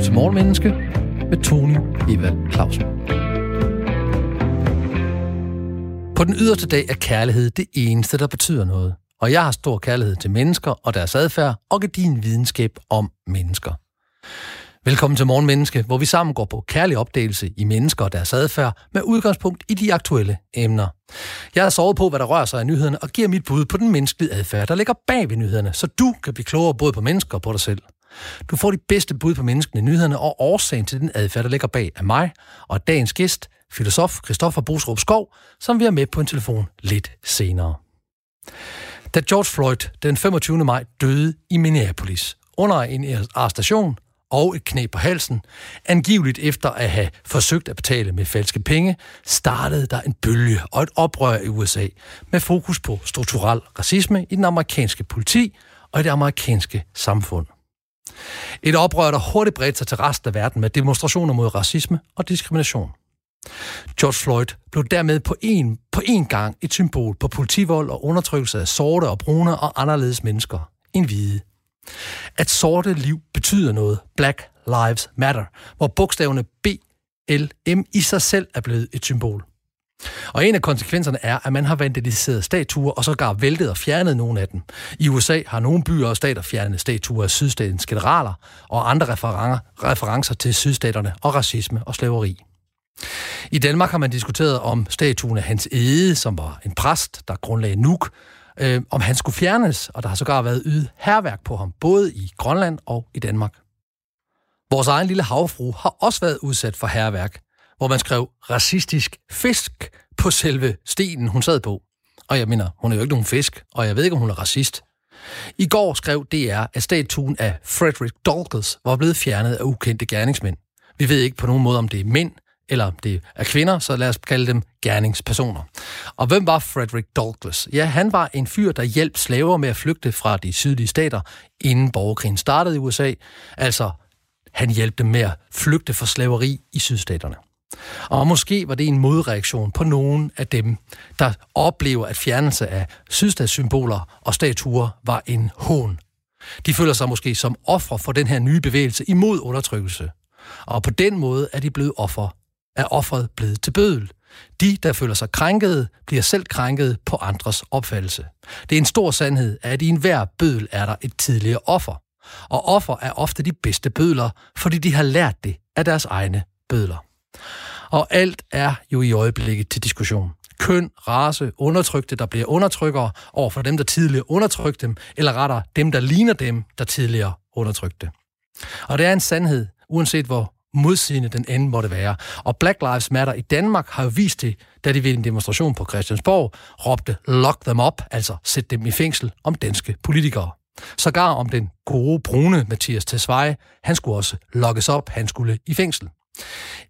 lytter til Morgenmenneske med Tony Evald Clausen. På den yderste dag er kærlighed det eneste, der betyder noget. Og jeg har stor kærlighed til mennesker og deres adfærd og din videnskab om mennesker. Velkommen til Morgenmenneske, hvor vi sammen går på kærlig opdagelse i mennesker og deres adfærd med udgangspunkt i de aktuelle emner. Jeg har sovet på, hvad der rører sig i nyhederne og giver mit bud på den menneskelige adfærd, der ligger bag ved nyhederne, så du kan blive klogere både på mennesker og på dig selv. Du får de bedste bud på menneskene nyhederne og årsagen til den adfærd, der ligger bag af mig og dagens gæst, filosof Christoffer Bosrup Skov, som vi er med på en telefon lidt senere. Da George Floyd den 25. maj døde i Minneapolis under en arrestation og et knæ på halsen, angiveligt efter at have forsøgt at betale med falske penge, startede der en bølge og et oprør i USA med fokus på strukturel racisme i den amerikanske politi og i det amerikanske samfund. Et oprør, der hurtigt bredte sig til resten af verden med demonstrationer mod racisme og diskrimination. George Floyd blev dermed på en, på en gang et symbol på politivold og undertrykkelse af sorte og brune og anderledes mennesker end hvide. At sorte liv betyder noget, Black Lives Matter, hvor bogstaverne B, L, M i sig selv er blevet et symbol. Og en af konsekvenserne er, at man har vandaliseret statuer og sågar væltet og fjernet nogle af dem. I USA har nogle byer og stater fjernet statuer af sydstatens generaler og andre referencer til sydstaterne og racisme og slaveri. I Danmark har man diskuteret om statuen af Hans Ede, som var en præst, der grundlagde Nuuk, øh, om han skulle fjernes, og der har sågar været ydet herværk på ham, både i Grønland og i Danmark. Vores egen lille havfru har også været udsat for herværk, hvor man skrev racistisk fisk på selve stenen, hun sad på. Og jeg mener, hun er jo ikke nogen fisk, og jeg ved ikke, om hun er racist. I går skrev DR, at statuen af Frederick Douglass var blevet fjernet af ukendte gerningsmænd. Vi ved ikke på nogen måde, om det er mænd, eller om det er kvinder, så lad os kalde dem gerningspersoner. Og hvem var Frederick Douglass? Ja, han var en fyr, der hjalp slaver med at flygte fra de sydlige stater, inden borgerkrigen startede i USA. Altså, han hjalp dem med at flygte fra slaveri i sydstaterne. Og måske var det en modreaktion på nogen af dem, der oplever, at fjernelse af sydstatssymboler og statuer var en hån. De føler sig måske som ofre for den her nye bevægelse imod undertrykkelse. Og på den måde er de blevet offer, er offeret blevet til bødel. De, der føler sig krænkede, bliver selv krænket på andres opfattelse. Det er en stor sandhed, at i enhver bødel er der et tidligere offer. Og offer er ofte de bedste bødler, fordi de har lært det af deres egne bødler. Og alt er jo i øjeblikket til diskussion. Køn, race, undertrykte, der bliver undertrykkere over for dem, der tidligere undertrykte dem, eller rettere dem, der ligner dem, der tidligere undertrykte. Og det er en sandhed, uanset hvor modsigende den end måtte være. Og Black Lives Matter i Danmark har jo vist det, da de ved en demonstration på Christiansborg råbte lock them up, altså sæt dem i fængsel, om danske politikere. Sågar om den gode brune Mathias Tesfaye, han skulle også lokkes op, han skulle i fængsel.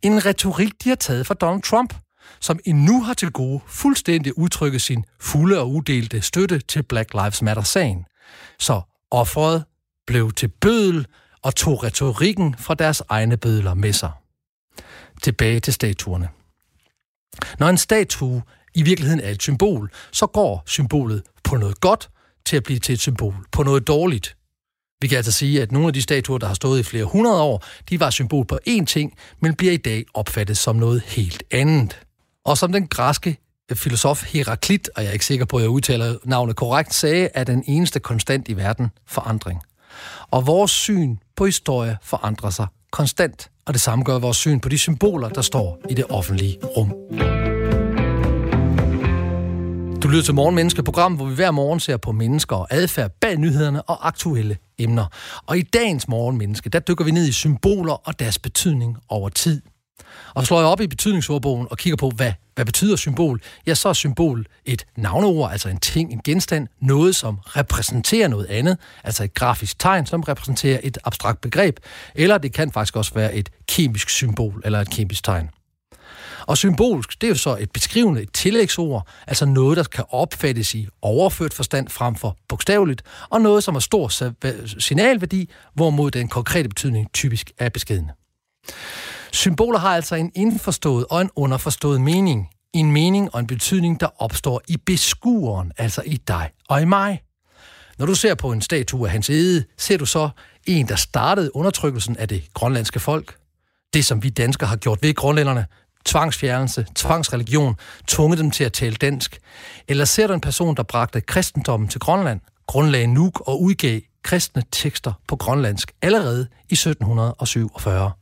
En retorik, de har taget fra Donald Trump, som endnu har til gode fuldstændig udtrykke sin fulde og udelte støtte til Black Lives Matter-sagen. Så offeret blev til bødel og tog retorikken fra deres egne bødler med sig. Tilbage til statuerne. Når en statue i virkeligheden er et symbol, så går symbolet på noget godt til at blive til et symbol på noget dårligt. Vi kan altså sige, at nogle af de statuer, der har stået i flere hundrede år, de var symbol på én ting, men bliver i dag opfattet som noget helt andet. Og som den græske øh, filosof Heraklit, og jeg er ikke sikker på, at jeg udtaler navnet korrekt, sagde, at den eneste konstant i verden forandring. Og vores syn på historie forandrer sig konstant, og det samme gør vores syn på de symboler, der står i det offentlige rum. Du lytter til Morgenmenneske, program, hvor vi hver morgen ser på mennesker og adfærd bag nyhederne og aktuelle emner. Og i dagens Morgenmenneske, der dykker vi ned i symboler og deres betydning over tid. Og slår jeg op i betydningsordbogen og kigger på, hvad, hvad betyder symbol, ja, så er symbol et navneord, altså en ting, en genstand, noget, som repræsenterer noget andet, altså et grafisk tegn, som repræsenterer et abstrakt begreb, eller det kan faktisk også være et kemisk symbol eller et kemisk tegn. Og symbolsk, det er jo så et beskrivende, et tillægsord, altså noget, der kan opfattes i overført forstand frem for bogstaveligt, og noget, som har stor signalværdi, hvorimod den konkrete betydning typisk er beskedende. Symboler har altså en indforstået og en underforstået mening. En mening og en betydning, der opstår i beskueren, altså i dig og i mig. Når du ser på en statue af hans ede, ser du så en, der startede undertrykkelsen af det grønlandske folk. Det, som vi danskere har gjort ved grønlænderne, tvangsfjernelse, tvangsreligion, tvunget dem til at tale dansk? Eller ser du en person, der bragte kristendommen til Grønland, grundlagde Nuuk og udgav kristne tekster på grønlandsk allerede i 1747?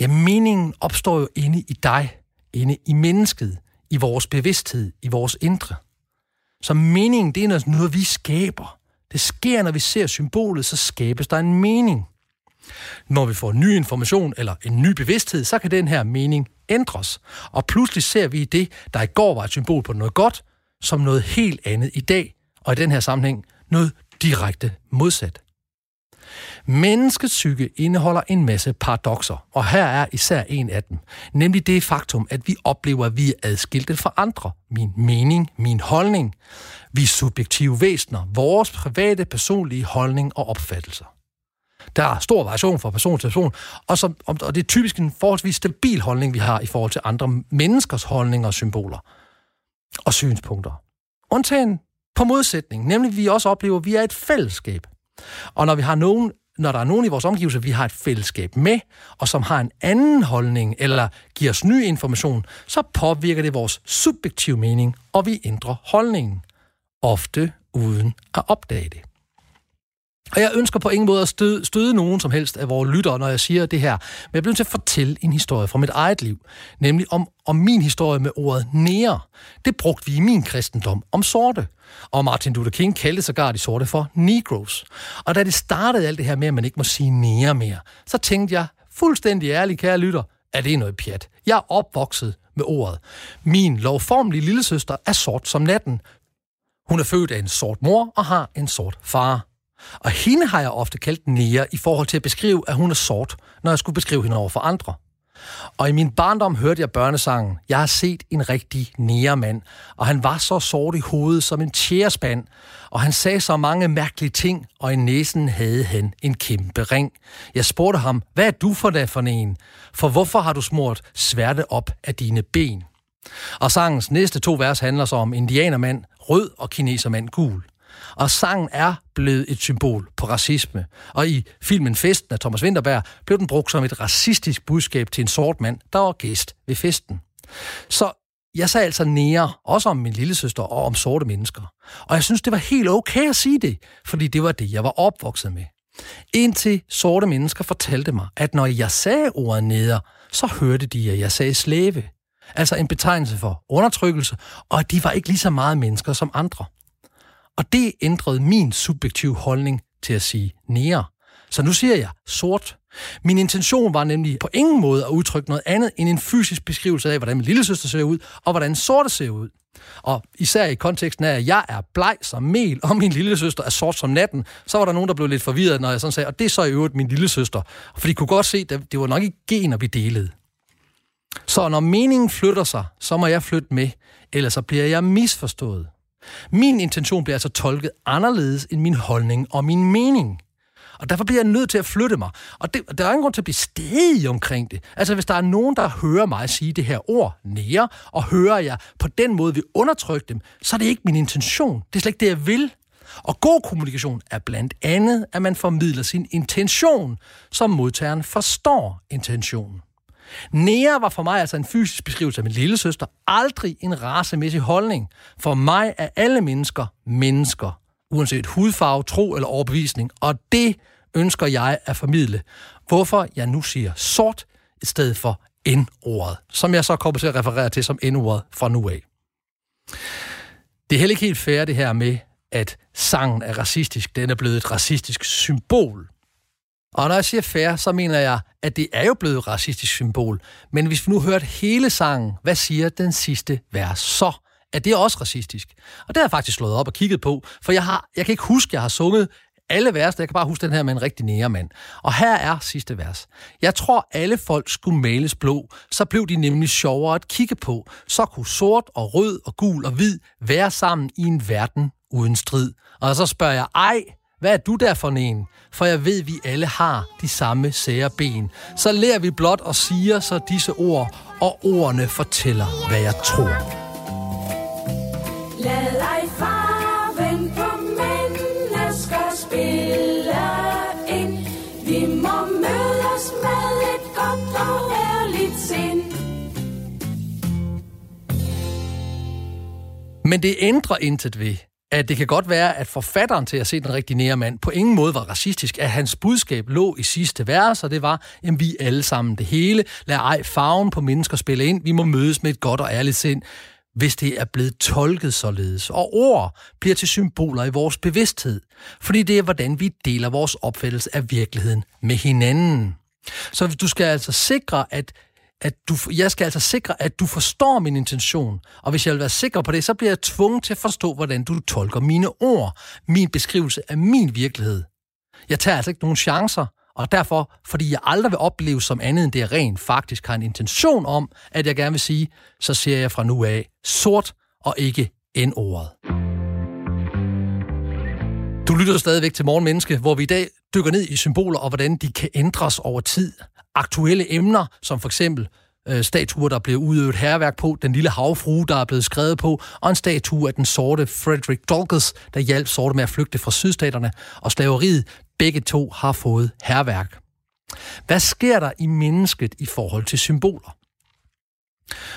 Ja, meningen opstår jo inde i dig, inde i mennesket, i vores bevidsthed, i vores indre. Så meningen, det er noget, vi skaber. Det sker, når vi ser symbolet, så skabes der en mening. Når vi får ny information eller en ny bevidsthed, så kan den her mening ændres. Og pludselig ser vi det, der i går var et symbol på noget godt, som noget helt andet i dag, og i den her sammenhæng noget direkte modsat. Menneskets psyke indeholder en masse paradoxer, og her er især en af dem, nemlig det faktum, at vi oplever, at vi er adskilte fra andre. Min mening, min holdning. Vi er subjektive væsener, vores private, personlige holdning og opfattelser. Der er stor variation fra person til person, og, som, og det er typisk en forholdsvis stabil holdning, vi har i forhold til andre menneskers holdninger og symboler og synspunkter. Undtagen på modsætning, nemlig vi også oplever, at vi er et fællesskab. Og når vi har nogen, når der er nogen i vores omgivelser, vi har et fællesskab med, og som har en anden holdning, eller giver os ny information, så påvirker det vores subjektive mening, og vi ændrer holdningen. Ofte uden at opdage det. Og jeg ønsker på ingen måde at støde, støde nogen som helst af vores lyttere, når jeg siger det her. Men jeg bliver nødt til at fortælle en historie fra mit eget liv. Nemlig om, om min historie med ordet nære. Det brugte vi i min kristendom om sorte. Og Martin Luther King kaldte sågar de sorte for Negroes. Og da det startede alt det her med, at man ikke må sige nære mere, så tænkte jeg, fuldstændig ærligt, kære lytter, at det er noget pjat. Jeg er opvokset med ordet. Min lovformelige lillesøster er sort som natten. Hun er født af en sort mor og har en sort far. Og hende har jeg ofte kaldt nære i forhold til at beskrive, at hun er sort, når jeg skulle beskrive hende over for andre. Og i min barndom hørte jeg børnesangen, jeg har set en rigtig næremand, og han var så sort i hovedet som en tjærespand, og han sagde så mange mærkelige ting, og i næsen havde han en kæmpe ring. Jeg spurgte ham, hvad er du for da for en? For hvorfor har du smurt sværte op af dine ben? Og sangens næste to vers handler så om indianermand, rød og kinesermand, gul. Og sangen er blevet et symbol på racisme. Og i filmen Festen af Thomas Winterberg blev den brugt som et racistisk budskab til en sort mand, der var gæst ved festen. Så jeg sagde altså nære, også om min lille søster og om sorte mennesker. Og jeg synes, det var helt okay at sige det, fordi det var det, jeg var opvokset med. Indtil sorte mennesker fortalte mig, at når jeg sagde ordet neder, så hørte de, at jeg sagde slave. Altså en betegnelse for undertrykkelse, og at de var ikke lige så meget mennesker som andre. Og det ændrede min subjektive holdning til at sige nære. Så nu siger jeg sort. Min intention var nemlig på ingen måde at udtrykke noget andet end en fysisk beskrivelse af, hvordan min lille søster ser ud, og hvordan sorte ser ud. Og især i konteksten af, at jeg er bleg som mel, og min lille søster er sort som natten, så var der nogen, der blev lidt forvirret, når jeg sådan sagde, og det er så i øvrigt min lille søster. For de kunne godt se, at det var nok ikke gener, vi delede. Så når meningen flytter sig, så må jeg flytte med, ellers så bliver jeg misforstået. Min intention bliver altså tolket anderledes end min holdning og min mening. Og derfor bliver jeg nødt til at flytte mig. Og det, der er ingen grund til at blive stedig omkring det. Altså, hvis der er nogen, der hører mig sige det her ord nære, og hører jeg på den måde vil undertrykke dem, så er det ikke min intention. Det er slet ikke det, jeg vil. Og god kommunikation er blandt andet, at man formidler sin intention, som modtageren forstår intentionen. Nea var for mig altså en fysisk beskrivelse af min lille søster, aldrig en racemæssig holdning. For mig er alle mennesker mennesker, uanset hudfarve, tro eller overbevisning, og det ønsker jeg at formidle. Hvorfor jeg nu siger sort i stedet for N-ordet, som jeg så kommer til at referere til som N-ordet fra nu af. Det er heller ikke helt fair det her med, at sangen er racistisk. Den er blevet et racistisk symbol. Og når jeg siger fair, så mener jeg, at det er jo blevet et racistisk symbol. Men hvis vi nu hørte hele sangen, hvad siger den sidste vers så? Er det også racistisk? Og det har jeg faktisk slået op og kigget på, for jeg, har, jeg kan ikke huske, at jeg har sunget alle vers, jeg kan bare huske den her med en rigtig næremand. Og her er sidste vers. Jeg tror, alle folk skulle males blå, så blev de nemlig sjovere at kigge på. Så kunne sort og rød og gul og hvid være sammen i en verden uden strid. Og så spørger jeg, ej, hvad er du der for en? For jeg ved, vi alle har de samme sære ben. Så lærer vi blot og siger så disse ord, og ordene fortæller, hvad jeg tror. Lad ej farven på mennesker spille ind. Vi må mødes med et godt og ærligt sind. Men det ændrer intet ved, at det kan godt være, at forfatteren til at se den rigtige nære mand på ingen måde var racistisk, at hans budskab lå i sidste vers, og det var, at vi alle sammen det hele. Lad ej farven på mennesker spille ind. Vi må mødes med et godt og ærligt sind hvis det er blevet tolket således. Og ord bliver til symboler i vores bevidsthed, fordi det er, hvordan vi deler vores opfattelse af virkeligheden med hinanden. Så du skal altså sikre, at at du, jeg skal altså sikre, at du forstår min intention. Og hvis jeg vil være sikker på det, så bliver jeg tvunget til at forstå, hvordan du tolker mine ord, min beskrivelse af min virkelighed. Jeg tager altså ikke nogen chancer, og derfor, fordi jeg aldrig vil opleve som andet end det, jeg rent faktisk har en intention om, at jeg gerne vil sige, så ser jeg fra nu af sort og ikke N-ordet. Du lytter stadigvæk til Morgenmenneske, hvor vi i dag dykker ned i symboler og hvordan de kan ændres over tid. Aktuelle emner, som for eksempel øh, statuer, der blev udøvet herværk på, den lille havfrue, der er blevet skrevet på, og en statue af den sorte Frederick Douglass, der hjalp sorte med at flygte fra sydstaterne, og slaveriet, begge to har fået herværk. Hvad sker der i mennesket i forhold til symboler?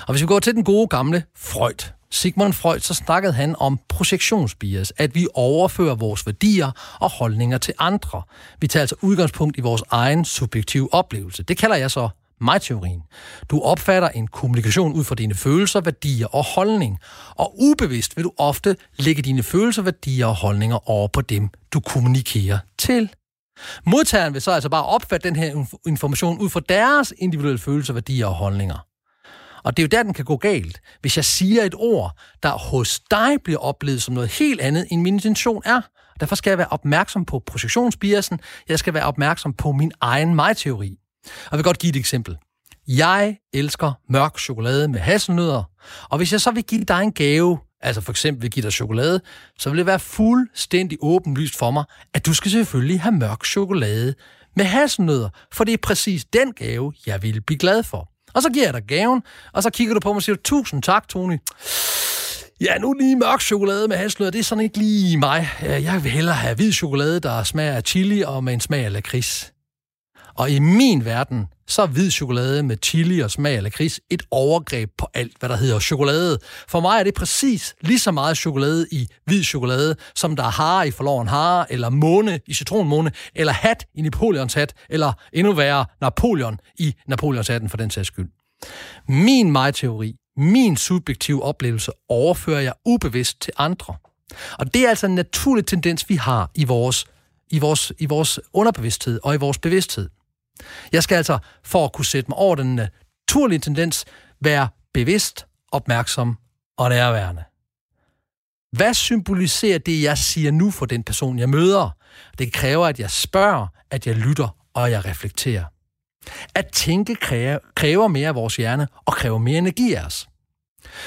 Og hvis vi går til den gode gamle Freud, Sigmund Freud, så snakkede han om projektionsbias, at vi overfører vores værdier og holdninger til andre. Vi tager altså udgangspunkt i vores egen subjektive oplevelse. Det kalder jeg så mig-teorien. Du opfatter en kommunikation ud fra dine følelser, værdier og holdning, og ubevidst vil du ofte lægge dine følelser, værdier og holdninger over på dem, du kommunikerer til. Modtageren vil så altså bare opfatte den her information ud fra deres individuelle følelser, værdier og holdninger. Og det er jo der, den kan gå galt. Hvis jeg siger et ord, der hos dig bliver oplevet som noget helt andet, end min intention er. Derfor skal jeg være opmærksom på projektionsbiasen. Jeg skal være opmærksom på min egen mig-teori. Og jeg vil godt give et eksempel. Jeg elsker mørk chokolade med hasselnødder, og hvis jeg så vil give dig en gave, altså for eksempel vil give dig chokolade, så vil det være fuldstændig åbenlyst for mig, at du skal selvfølgelig have mørk chokolade med hasselnødder, for det er præcis den gave, jeg vil blive glad for. Og så giver jeg dig gaven, og så kigger du på mig og siger, tusind tak, Tony. Ja, nu lige mørk chokolade med hasselnød, det er sådan ikke lige mig. Øh, jeg vil hellere have hvid chokolade, der smager af chili og med en smag af lakrids. Og i min verden, så er hvid chokolade med chili og smag af lakrids et overgreb på alt, hvad der hedder chokolade. For mig er det præcis lige så meget chokolade i hvid chokolade, som der er hare i forloven hare, eller måne i citronmåne, eller hat i Napoleons hat, eller endnu værre Napoleon i Napoleons hatten for den sags skyld. Min mig-teori, min subjektive oplevelse, overfører jeg ubevidst til andre. Og det er altså en naturlig tendens, vi har i vores, i vores, i vores underbevidsthed og i vores bevidsthed. Jeg skal altså, for at kunne sætte mig over den naturlige tendens, være bevidst, opmærksom og nærværende. Hvad symboliserer det, jeg siger nu for den person, jeg møder? Det kræver, at jeg spørger, at jeg lytter og jeg reflekterer. At tænke kræver mere af vores hjerne og kræver mere energi af os.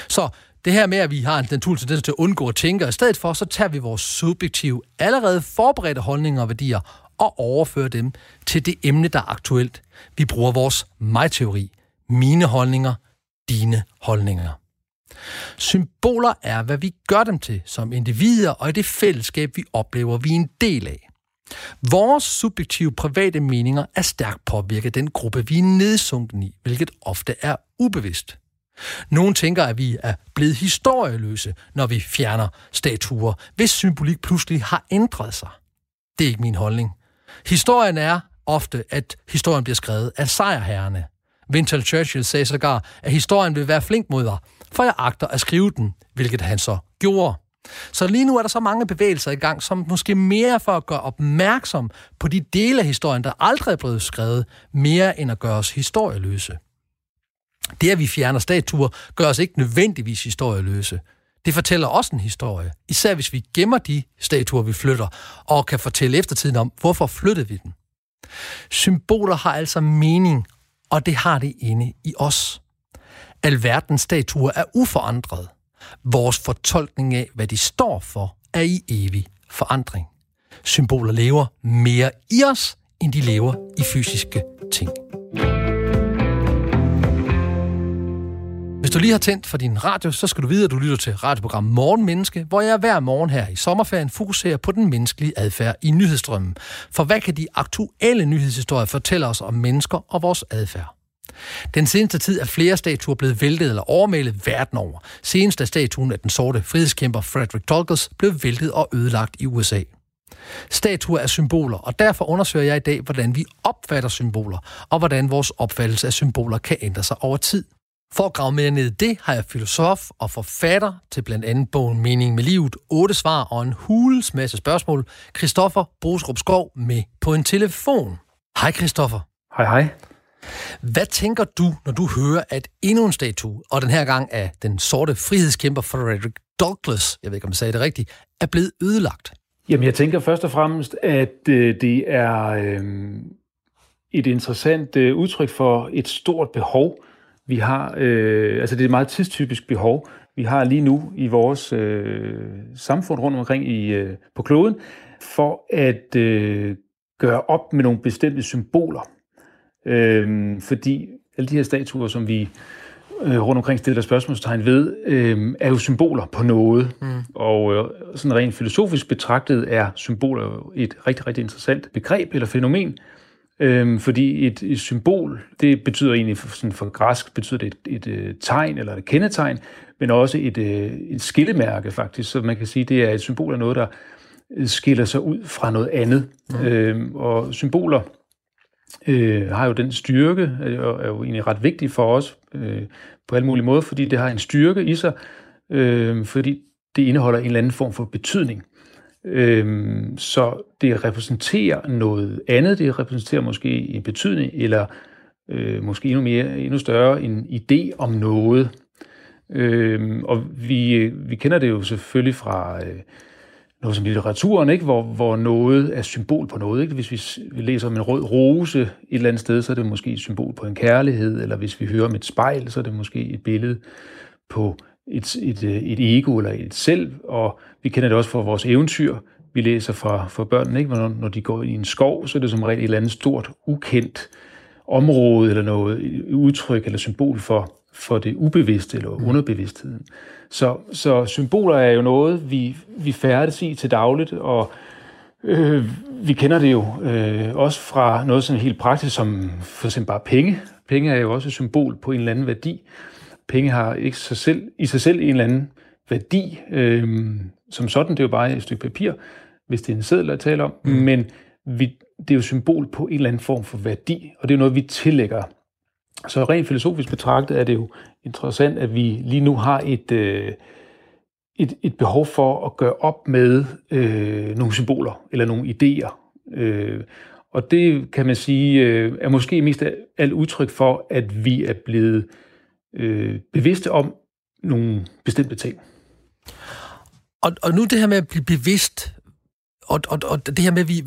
Så det her med, at vi har en naturlig tendens til at undgå at tænke, og i stedet for, så tager vi vores subjektive, allerede forberedte holdninger og værdier og overføre dem til det emne, der er aktuelt. Vi bruger vores mig-teori. Mine holdninger, dine holdninger. Symboler er, hvad vi gør dem til som individer og i det fællesskab, vi oplever, vi er en del af. Vores subjektive private meninger er stærkt påvirket af den gruppe, vi er nedsunken i, hvilket ofte er ubevidst. Nogle tænker, at vi er blevet historieløse, når vi fjerner statuer, hvis symbolik pludselig har ændret sig. Det er ikke min holdning. Historien er ofte, at historien bliver skrevet af sejrherrene. Winston Churchill sagde sågar, at historien vil være flink mod dig, for jeg agter at skrive den, hvilket han så gjorde. Så lige nu er der så mange bevægelser i gang, som måske mere for at gøre opmærksom på de dele af historien, der aldrig er blevet skrevet, mere end at gøre os historieløse. Det, at vi fjerner statuer, gør os ikke nødvendigvis historieløse. Det fortæller også en historie, især hvis vi gemmer de statuer, vi flytter, og kan fortælle eftertiden om, hvorfor flyttede vi den. Symboler har altså mening, og det har det inde i os. Alverdens statuer er uforandret. Vores fortolkning af, hvad de står for, er i evig forandring. Symboler lever mere i os, end de lever i fysiske ting du lige har tændt for din radio, så skal du vide, at du lytter til radioprogram Morgenmenneske, hvor jeg hver morgen her i sommerferien fokuserer på den menneskelige adfærd i nyhedsstrømmen. For hvad kan de aktuelle nyhedshistorier fortælle os om mennesker og vores adfærd? Den seneste tid er flere statuer blevet væltet eller overmalet verden over. Senest er statuen af den sorte frihedskæmper Frederick Douglass blev væltet og ødelagt i USA. Statuer er symboler, og derfor undersøger jeg i dag, hvordan vi opfatter symboler, og hvordan vores opfattelse af symboler kan ændre sig over tid. For at grave mere ned i det, har jeg filosof og forfatter til blandt andet bogen Mening med livet, otte svar og en hulens masse spørgsmål, Christoffer Brosrup Skov med på en telefon. Hej Christoffer. Hej hej. Hvad tænker du, når du hører, at endnu en statue, og den her gang af den sorte frihedskæmper Frederick Douglass, jeg ved ikke, om jeg sagde det rigtigt, er blevet ødelagt? Jamen, jeg tænker først og fremmest, at øh, det er øh, et interessant øh, udtryk for et stort behov. Vi har, øh, altså det er et meget tidstypisk behov, vi har lige nu i vores øh, samfund rundt omkring i, øh, på kloden, for at øh, gøre op med nogle bestemte symboler. Øh, fordi alle de her statuer, som vi øh, rundt omkring stiller spørgsmålstegn ved, øh, er jo symboler på noget. Mm. Og øh, sådan rent filosofisk betragtet er symboler et rigtig, rigtig interessant begreb eller fænomen. Øh, fordi et, et symbol, det betyder egentlig for, sådan for græsk, betyder det et, et, et øh, tegn eller et kendetegn, men også et, et, øh, et skillemærke faktisk. Så man kan sige, det er et symbol af noget, der skiller sig ud fra noget andet. Mm. Øh, og symboler øh, har jo den styrke, og er jo egentlig ret vigtig for os øh, på alle mulige måder, fordi det har en styrke i sig, øh, fordi det indeholder en eller anden form for betydning. Øhm, så det repræsenterer noget andet, det repræsenterer måske en betydning, eller øh, måske endnu mere, endnu større en idé om noget. Øhm, og vi, øh, vi kender det jo selvfølgelig fra øh, noget som litteraturen, ikke? Hvor, hvor noget er symbol på noget. Ikke? Hvis vi, vi læser om en rød rose et eller andet sted, så er det måske et symbol på en kærlighed, eller hvis vi hører om et spejl, så er det måske et billede på et, et, et ego eller et selv, og vi kender det også fra vores eventyr. Vi læser fra, fra børnene, ikke? Når, når de går i en skov, så er det som regel et eller andet stort, ukendt område, eller noget udtryk eller symbol for, for det ubevidste eller mm. underbevidstheden. Så, så symboler er jo noget, vi, vi færdes i til dagligt, og øh, vi kender det jo øh, også fra noget sådan helt praktisk, som for eksempel bare penge. Penge er jo også et symbol på en eller anden værdi. Penge har ikke sig selv, i sig selv en eller anden værdi. Øh, som sådan, det er jo bare et stykke papir, hvis det er en seddel at tale om. Mm. Men vi, det er jo symbol på en eller anden form for værdi, og det er noget, vi tillægger så rent filosofisk betragtet er det jo interessant, at vi lige nu har et, øh, et, et behov for at gøre op med øh, nogle symboler eller nogle idéer. Øh, og det kan man sige øh, er måske mest af alt udtryk for, at vi er blevet øh, øh, bevidste om nogle bestemte ting. Og, og nu det her med at blive bevidst, og, og, og det her med, at vi,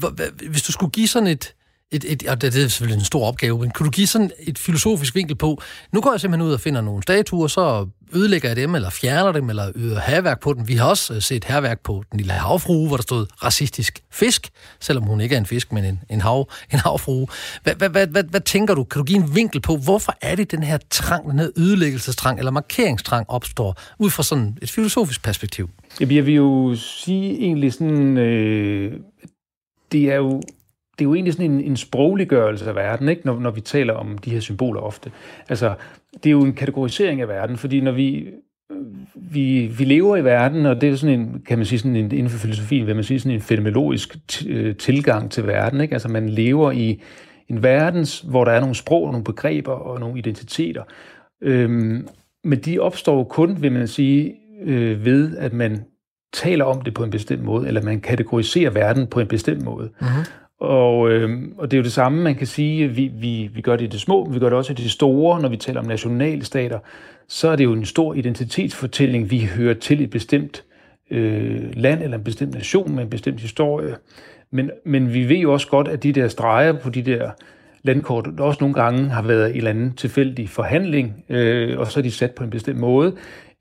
hvis du skulle give sådan et, et, et, og det er selvfølgelig en stor opgave, men kunne du give sådan et filosofisk vinkel på, nu går jeg simpelthen ud og finder nogle statuer, så ødelægger jeg dem, eller fjerner dem, eller yder herværk på dem. Vi har også øh, set herværk på den lille havfrue, hvor der stod racistisk fisk, selvom hun ikke er en fisk, men en, en, hav, en havfrue. Hvad, hvad, hvad, hvad, hvad tænker du? Kan du give en vinkel på, hvorfor er det den her trang, den her ødelæggelsestrang eller markeringstrang opstår, ud fra sådan et filosofisk perspektiv? Jeg vil jo sige egentlig sådan, øh, det er jo det er jo egentlig sådan en, en sprogliggørelse af verden, ikke? Når, når vi taler om de her symboler ofte. Altså, det er jo en kategorisering af verden, fordi når vi, øh, vi, vi lever i verden, og det er sådan en, kan man sige, sådan en, inden for filosofien, vil man sige, sådan en fenomenologisk øh, tilgang til verden, ikke? Altså, man lever i en verden, hvor der er nogle sprog, nogle begreber og nogle identiteter. Øhm, men de opstår kun, vil man sige, øh, ved, at man taler om det på en bestemt måde, eller man kategoriserer verden på en bestemt måde. Mm-hmm. Og, øh, og det er jo det samme, man kan sige, vi, vi, vi gør det i det små, men vi gør det også i det store, når vi taler om nationalstater. Så er det jo en stor identitetsfortælling, vi hører til et bestemt øh, land eller en bestemt nation med en bestemt historie. Men, men vi ved jo også godt, at de der streger på de der landkort også nogle gange har været en eller anden tilfældig forhandling, øh, og så er de sat på en bestemt måde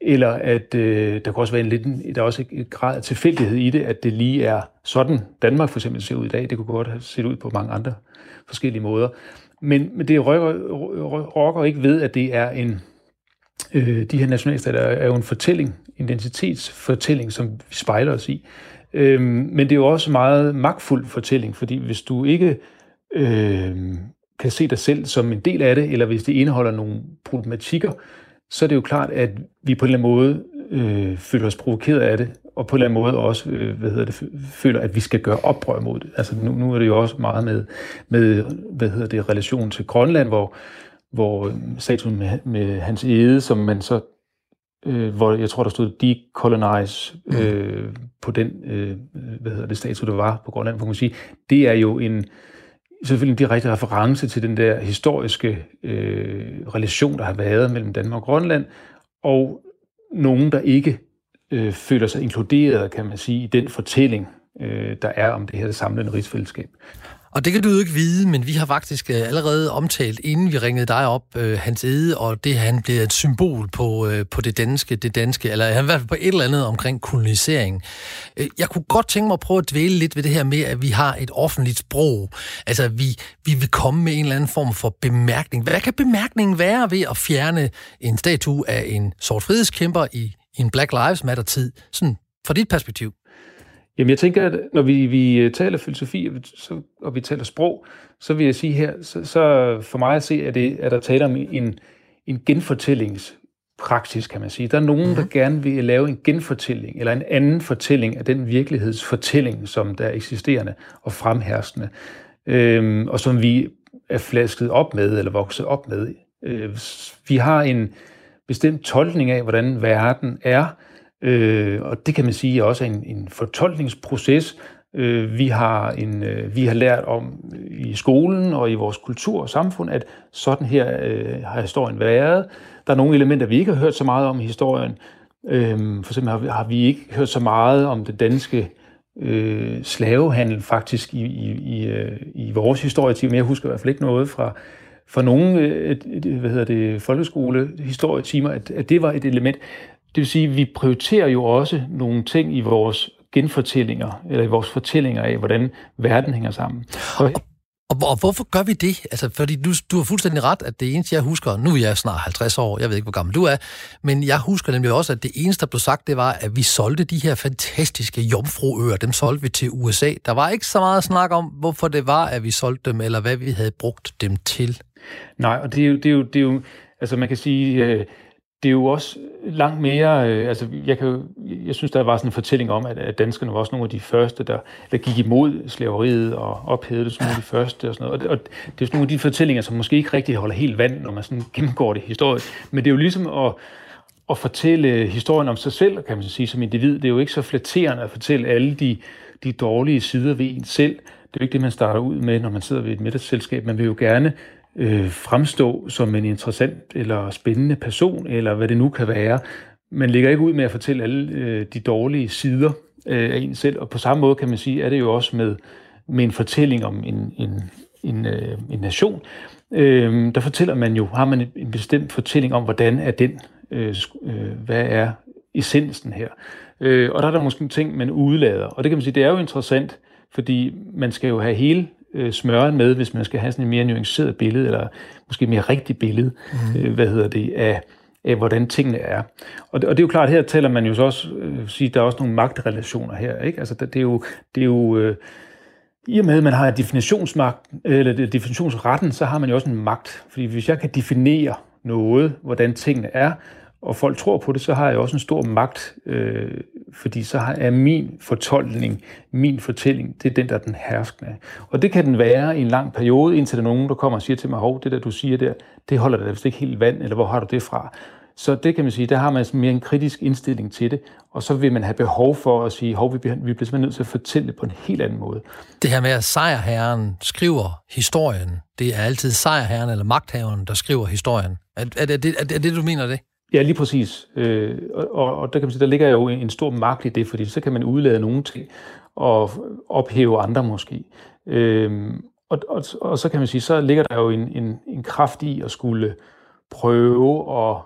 eller at øh, der kan også være en lidt, der er også et grad af tilfældighed i det, at det lige er sådan, Danmark for eksempel ser ud i dag. Det kunne godt have set ud på mange andre forskellige måder. Men, men det rokker, rokker ikke ved, at det er en, øh, de her nationalstater er jo en fortælling, en identitetsfortælling, som vi spejler os i. Øh, men det er jo også en meget magtfuld fortælling, fordi hvis du ikke øh, kan se dig selv som en del af det, eller hvis det indeholder nogle problematikker, så er det jo klart, at vi på en eller anden måde øh, føler os provokeret af det, og på en eller anden måde også øh, hvad hedder det, føler, at vi skal gøre oprør mod det. Altså nu, nu er det jo også meget med, med hvad hedder det, relation til Grønland, hvor, hvor øh, statuen med, med hans ede, som man så øh, hvor jeg tror, der stod decolonize øh, på den øh, hvad hedder det, statue, der var på Grønland, for man sige, det er jo en, selvfølgelig en direkte reference til den der historiske øh, relation, der har været mellem Danmark og Grønland, og nogen, der ikke øh, føler sig inkluderet, kan man sige, i den fortælling, øh, der er om det her samlende rigsfællesskab. Og det kan du jo ikke vide, men vi har faktisk øh, allerede omtalt, inden vi ringede dig op, øh, hans ede, og det han bliver et symbol på, øh, på det danske, det danske, eller i hvert fald på et eller andet omkring kolonisering. Øh, jeg kunne godt tænke mig at prøve at dvæle lidt ved det her med, at vi har et offentligt sprog. Altså, vi, vi vil komme med en eller anden form for bemærkning. Hvad kan bemærkningen være ved at fjerne en statue af en sort frihedskæmper i, i en Black Lives Matter-tid, sådan fra dit perspektiv? Jamen jeg tænker, at når vi, vi øh, taler filosofi, så, og vi taler sprog, så vil jeg sige her, så, så for mig at se, at, det, at der taler om en, en genfortællingspraksis, kan man sige. Der er nogen, mm-hmm. der gerne vil lave en genfortælling, eller en anden fortælling af den virkelighedsfortælling, som der er eksisterende og fremherskende, øhm, og som vi er flasket op med, eller vokset op med. Øh, vi har en bestemt tolkning af, hvordan verden er, Øh, og det kan man sige også er en, en fortolkningsproces. Øh, vi, har en, øh, vi har lært om i skolen og i vores kultur og samfund, at sådan her øh, har historien været. Der er nogle elementer, vi ikke har hørt så meget om i historien. Øh, for eksempel har vi, har vi ikke hørt så meget om det danske øh, slavehandel faktisk i, i, i, øh, i vores historietime. Men jeg husker i hvert fald ikke noget fra, fra nogle øh, hvad hedder det, folkeskole historietimer, at, at det var et element. Det vil sige, at vi prioriterer jo også nogle ting i vores genfortællinger, eller i vores fortællinger af, hvordan verden hænger sammen. Og, og, og hvorfor gør vi det? Altså, fordi du, du har fuldstændig ret, at det eneste, jeg husker, nu er jeg snart 50 år, jeg ved ikke, hvor gammel du er, men jeg husker nemlig også, at det eneste, der blev sagt, det var, at vi solgte de her fantastiske jomfruøer, dem solgte vi til USA. Der var ikke så meget snak om, hvorfor det var, at vi solgte dem, eller hvad vi havde brugt dem til. Nej, og det er jo, det er jo, det er jo altså man kan sige, øh, det er jo også langt mere, øh, altså jeg, kan, jeg synes, der var sådan en fortælling om, at, at danskerne var også nogle af de første, der, der gik imod slaveriet og ophævede det som nogle af de første og sådan noget. Og, og det er sådan nogle af de fortællinger, som måske ikke rigtig holder helt vand, når man sådan gennemgår det historisk. Men det er jo ligesom at, at fortælle historien om sig selv, kan man sige, som individ. Det er jo ikke så flatterende at fortælle alle de, de dårlige sider ved en selv. Det er jo ikke det, man starter ud med, når man sidder ved et middagsselskab. Man vil jo gerne øh, fremstå som en interessant eller spændende person, eller hvad det nu kan være. Man ligger ikke ud med at fortælle alle øh, de dårlige sider øh, af en selv, og på samme måde kan man sige, er det jo også med, med en fortælling om en, en, en, øh, en nation. Øh, der fortæller man jo, har man en, bestemt fortælling om, hvordan er den, øh, øh, hvad er essensen her. Øh, og der er der måske ting, man udlader. Og det kan man sige, det er jo interessant, fordi man skal jo have hele øh, smøren med, hvis man skal have sådan et mere nuanceret billede, eller måske mere rigtigt billede, mm. øh, hvad hedder det, af, af hvordan tingene er. Og det, og det er jo klart, her taler man jo så også, øh, sige, der er også nogle magtrelationer her, ikke? Altså det, det er jo, det er jo øh, i og med, at man har definitionsmagt, eller definitionsretten, så har man jo også en magt. Fordi hvis jeg kan definere noget, hvordan tingene er, og folk tror på det, så har jeg også en stor magt, øh, fordi så har er min fortolkning, min fortælling, det er den, der er den herskende. Og det kan den være i en lang periode, indtil der er nogen, der kommer og siger til mig, hov, det der, du siger der, det holder da vist ikke helt vand, eller hvor har du det fra? Så det kan man sige, der har man mere en kritisk indstilling til det, og så vil man have behov for at sige, hov, vi bliver, vi bliver simpelthen nødt til at fortælle det på en helt anden måde. Det her med, at sejrherren skriver historien, det er altid sejrherren eller magthaveren, der skriver historien. Er, er, er, det, er, er det, du mener det? Ja, lige præcis. Øh, og, og der kan man sige, der ligger jo en stor magt i det, fordi så kan man udlade nogle ting og ophæve andre måske. Øh, og, og, og så kan man sige, så ligger der jo en, en, en kraft i at skulle prøve at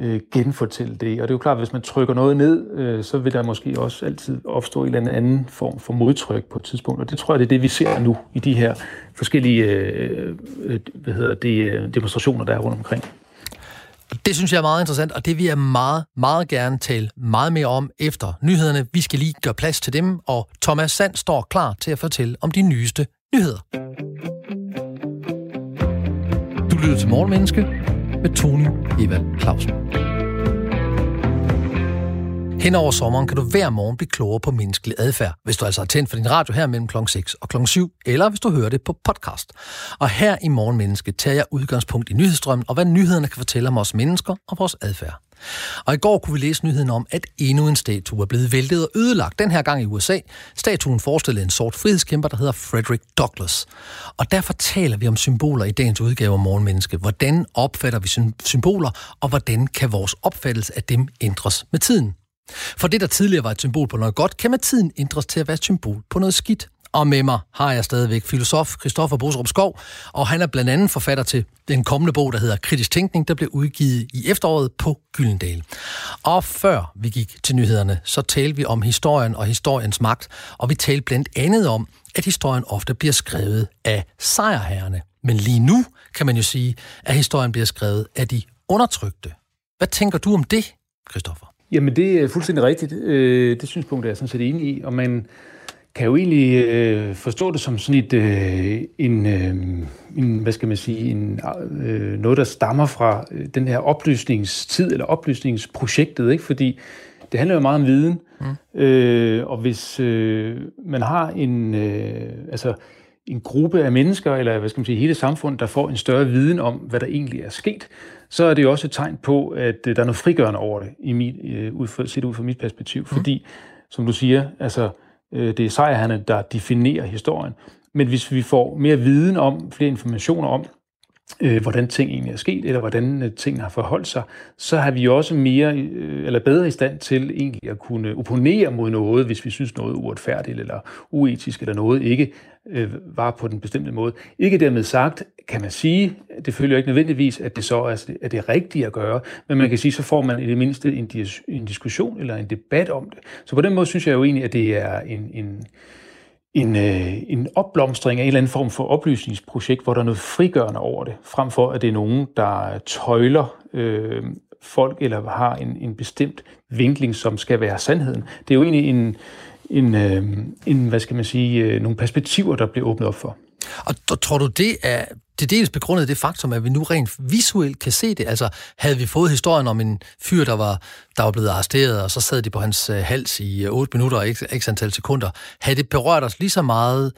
øh, genfortælle det. Og det er jo klart, at hvis man trykker noget ned, øh, så vil der måske også altid opstå en eller anden form for modtryk på et tidspunkt. Og det tror jeg, det er det, vi ser nu i de her forskellige øh, øh hvad hedder det, øh, demonstrationer, der er rundt omkring det synes jeg er meget interessant, og det vil jeg meget, meget gerne tale meget mere om efter nyhederne. Vi skal lige gøre plads til dem, og Thomas Sand står klar til at fortælle om de nyeste nyheder. Du lytter til Morgenmenneske med Tony Eva Clausen. Hen over sommeren kan du hver morgen blive klogere på menneskelig adfærd, hvis du altså har tændt for din radio her mellem kl. 6 og kl. 7, eller hvis du hører det på podcast. Og her i Morgenmenneske tager jeg udgangspunkt i nyhedsstrømmen og hvad nyhederne kan fortælle om os mennesker og vores adfærd. Og i går kunne vi læse nyheden om, at endnu en statue er blevet væltet og ødelagt, den her gang i USA. Statuen forestillede en sort frihedskæmper, der hedder Frederick Douglass. Og derfor taler vi om symboler i dagens udgave af Morgenmenneske. Hvordan opfatter vi symboler, og hvordan kan vores opfattelse af dem ændres med tiden? For det, der tidligere var et symbol på noget godt, kan med tiden ændres til at være et symbol på noget skidt. Og med mig har jeg stadigvæk filosof Christoffer Bosrup Skov, og han er blandt andet forfatter til den kommende bog, der hedder Kritisk Tænkning, der blev udgivet i efteråret på Gyldendal. Og før vi gik til nyhederne, så talte vi om historien og historiens magt, og vi talte blandt andet om, at historien ofte bliver skrevet af sejrherrene. Men lige nu kan man jo sige, at historien bliver skrevet af de undertrykte. Hvad tænker du om det, Christoffer? Jamen, det er fuldstændig rigtigt. Øh, det synspunkt er jeg sådan set enig i, og man kan jo egentlig øh, forstå det som sådan et, øh, en, en, hvad skal man sige, en, noget, der stammer fra den her oplysningstid, eller oplysningsprojektet, ikke? fordi det handler jo meget om viden, mm. øh, og hvis øh, man har en, øh, altså en gruppe af mennesker, eller hvad skal man sige, hele samfundet, der får en større viden om, hvad der egentlig er sket, så er det jo også et tegn på, at øh, der er noget frigørende over det, i mit, øh, ud fra, set ud fra mit perspektiv. Mm. Fordi, som du siger, altså, øh, det er sejrherne, der definerer historien. Men hvis vi får mere viden om, flere informationer om, øh, hvordan ting egentlig er sket, eller hvordan øh, tingene har forholdt sig, så har vi også mere øh, eller bedre i stand til egentlig at kunne opponere mod noget, hvis vi synes noget er uretfærdigt eller uetisk, eller noget ikke øh, var på den bestemte måde. Ikke dermed sagt, kan man sige, det følger ikke nødvendigvis, at det så er, er det rigtige at gøre, men man kan sige, så får man i det mindste en, dis, en diskussion eller en debat om det. Så på den måde synes jeg jo egentlig, at det er en, en en, øh, en opblomstring af en eller anden form for oplysningsprojekt, hvor der er noget frigørende over det, frem for at det er nogen, der tøjler øh, folk eller har en, en bestemt vinkling, som skal være sandheden. Det er jo egentlig en, en, øh, en hvad skal man sige, øh, nogle perspektiver, der bliver åbnet op for. Og tror du, det er til dels begrundet det faktum, at vi nu rent visuelt kan se det? Altså, havde vi fået historien om en fyr, der var, der var blevet arresteret, og så sad de på hans øh, hals i øh, 8 minutter og ikke, ikke antal sekunder, havde det berørt os lige så meget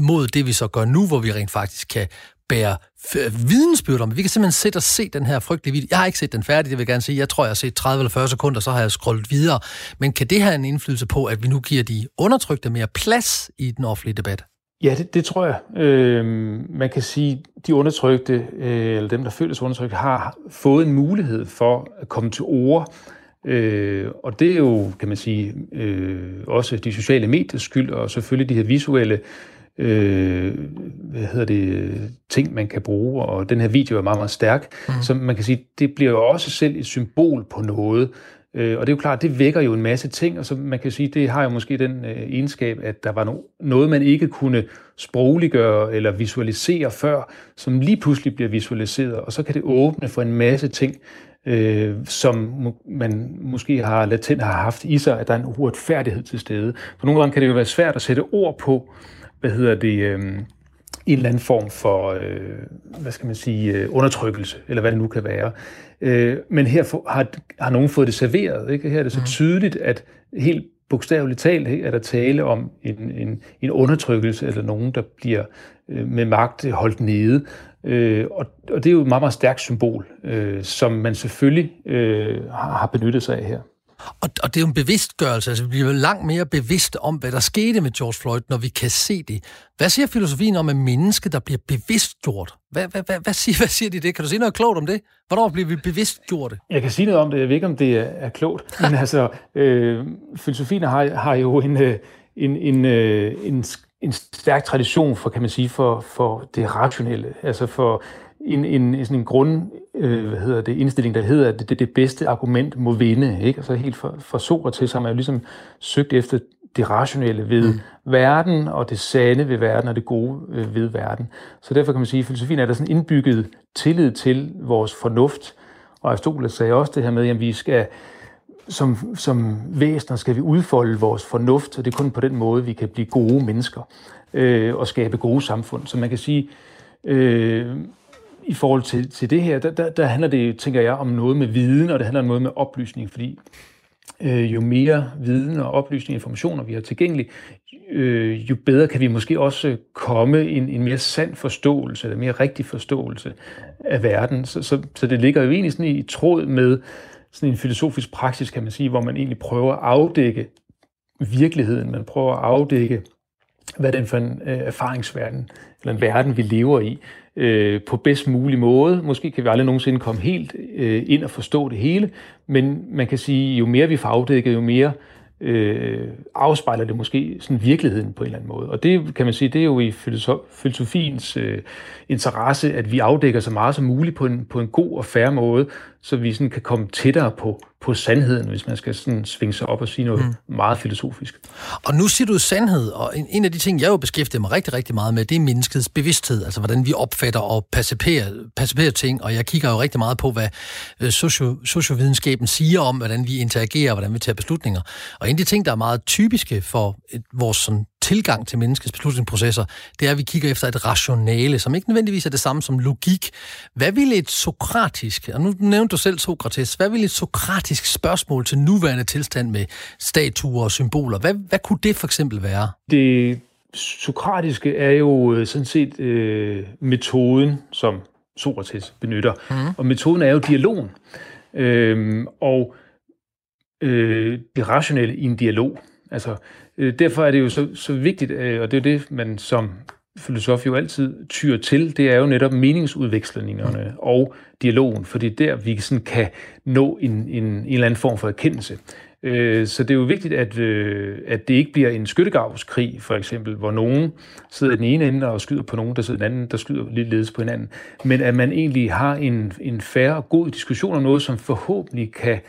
mod det, vi så gør nu, hvor vi rent faktisk kan bære vidensbyrd om. Vi kan simpelthen sætte og se den her frygtelige video. Jeg har ikke set den færdig, det vil jeg gerne sige. Jeg tror, jeg har set 30 eller 40 sekunder, så har jeg scrollet videre. Men kan det have en indflydelse på, at vi nu giver de undertrykte mere plads i den offentlige debat? Ja, det, det tror jeg. Øh, man kan sige, de undertrykte, øh, eller dem, der føler sig undertrykte, har fået en mulighed for at komme til ord. Øh, og det er jo, kan man sige, øh, også de sociale mediers skyld, og selvfølgelig de her visuelle øh, hvad hedder det, ting, man kan bruge, og den her video er meget, meget stærk. Mm. Så man kan sige, det bliver jo også selv et symbol på noget, Øh, og det er jo klart, det vækker jo en masse ting, og så man kan sige, det har jo måske den øh, egenskab, at der var no- noget, man ikke kunne sprogliggøre eller visualisere før, som lige pludselig bliver visualiseret, og så kan det åbne for en masse ting, øh, som man måske har latent har haft i sig, at der er en uretfærdighed til stede. For nogle gange kan det jo være svært at sætte ord på, hvad hedder det, øh, en eller anden form for, øh, hvad skal man sige, øh, undertrykkelse, eller hvad det nu kan være. Øh, men her har, har nogen fået det serveret. Ikke? Her er det så mm. tydeligt, at helt bogstaveligt talt er der tale om en, en, en undertrykkelse, eller nogen, der bliver øh, med magt holdt nede. Øh, og, og det er jo et meget, meget stærkt symbol, øh, som man selvfølgelig øh, har, har benyttet sig af her. Og, og det er jo en bevidstgørelse, altså vi bliver langt mere bevidste om, hvad der skete med George Floyd, når vi kan se det. Hvad siger filosofien om et menneske, der bliver bevidstgjort? Hvad, hvad, hvad, hvad, siger, hvad siger de det? Kan du sige noget klogt om det? Hvornår bliver vi bevidstgjort? Jeg kan sige noget om det. Jeg ved ikke, om det er, klogt. Men altså, øh, filosofien har, har jo en, øh, en, en, øh, en, en stærk tradition for, kan man sige, for, for det rationelle. Altså for en, en, sådan en grund, øh, hvad hedder det, indstilling, der hedder, at det, det bedste argument må vinde. Ikke? Altså helt fra, fra Sokrates har man jo ligesom søgt efter det rationelle ved mm. verden, og det sande ved verden, og det gode øh, ved verden. Så derfor kan man sige, at filosofien er der sådan indbygget tillid til vores fornuft, Og Aristoteles sagde også det her med, at vi skal som, som væsener skal vi udfolde vores fornuft, og det er kun på den måde, vi kan blive gode mennesker øh, og skabe gode samfund. Så man kan sige, øh, i forhold til, til det her, der, der, der handler det, tænker jeg, om noget med viden, og det handler om noget med oplysning, fordi øh, jo mere viden og oplysning og informationer vi har tilgængelig, øh, jo bedre kan vi måske også komme en, en mere sand forståelse, eller mere rigtig forståelse af verden. Så, så, så det ligger jo egentlig sådan i tråd med sådan en filosofisk praksis, kan man sige, hvor man egentlig prøver at afdække virkeligheden, man prøver at afdække, hvad det er for en øh, erfaringsverden, eller en verden, vi lever i, øh, på bedst mulig måde. Måske kan vi aldrig nogensinde komme helt øh, ind og forstå det hele, men man kan sige, jo mere vi får afdækket, jo mere øh, afspejler det måske sådan virkeligheden på en eller anden måde. Og det kan man sige, det er jo i filosofiens øh, interesse, at vi afdækker så meget som muligt på en, på en god og fair måde, så vi sådan kan komme tættere på, på sandheden, hvis man skal sådan svinge sig op og sige noget mm. meget filosofisk. Og nu siger du sandhed, og en, en af de ting, jeg jo beskæftiger mig rigtig, rigtig meget med, det er menneskets bevidsthed, altså hvordan vi opfatter og perciperer, perciperer ting, og jeg kigger jo rigtig meget på, hvad øh, socio, sociovidenskaben siger om, hvordan vi interagerer, hvordan vi tager beslutninger. Og en af de ting, der er meget typiske for et, vores sådan, tilgang til menneskets beslutningsprocesser, det er, at vi kigger efter et rationale, som ikke nødvendigvis er det samme som logik. Hvad ville et sokratisk, og nu nævnte du selv Sokrates, hvad ville et sokratisk spørgsmål til nuværende tilstand med statuer og symboler, hvad, hvad kunne det for eksempel være? Det sokratiske er jo øh, sådan set øh, metoden, som Sokrates benytter. Mm. Og metoden er jo dialogen. Øhm, og øh, det rationelle i en dialog. Altså, derfor er det jo så, så vigtigt, øh, og det er det, man som filosof jo altid tyr til, det er jo netop meningsudvekslingerne mm. og dialogen, for det er der, vi sådan kan nå en, en, en eller anden form for erkendelse. Øh, så det er jo vigtigt, at, øh, at det ikke bliver en skyttegravskrig, for eksempel, hvor nogen sidder i den ene ende og skyder på nogen, der sidder i den anden, der skyder lidt ledes på hinanden. Men at man egentlig har en, en færre og god diskussion om noget, som forhåbentlig kan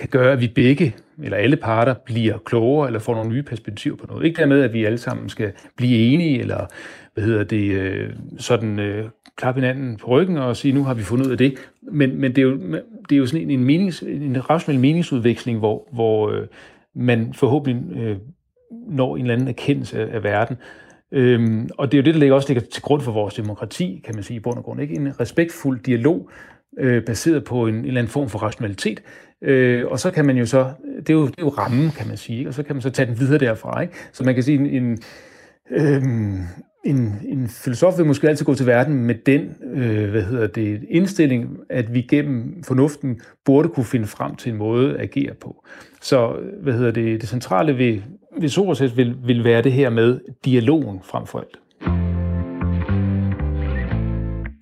kan gøre, at vi begge, eller alle parter, bliver klogere eller får nogle nye perspektiver på noget. Ikke dermed, at vi alle sammen skal blive enige, eller hvad hedder det, øh, sådan øh, klappe hinanden på ryggen og sige, nu har vi fundet ud af det. Men, men det, er jo, det er jo sådan en, menings, en rationel meningsudveksling, hvor, hvor øh, man forhåbentlig øh, når en eller anden erkendelse af, af verden. Øhm, og det er jo det, der ligger også ligger til grund for vores demokrati, kan man sige i bund og grund. Ikke? En respektfuld dialog, øh, baseret på en, en eller anden form for rationalitet, Øh, og så kan man jo så, øh, det er jo, det er jo rammen, kan man sige, ikke? og så kan man så tage den videre derfra. Ikke? Så man kan sige, en, en, øh, en, en filosof vil måske altid gå til verden med den øh, hvad hedder det, indstilling, at vi gennem fornuften burde kunne finde frem til en måde at agere på. Så øh, hvad hedder det, det centrale ved, ved Sokrates vil, vil være det her med dialogen frem for alt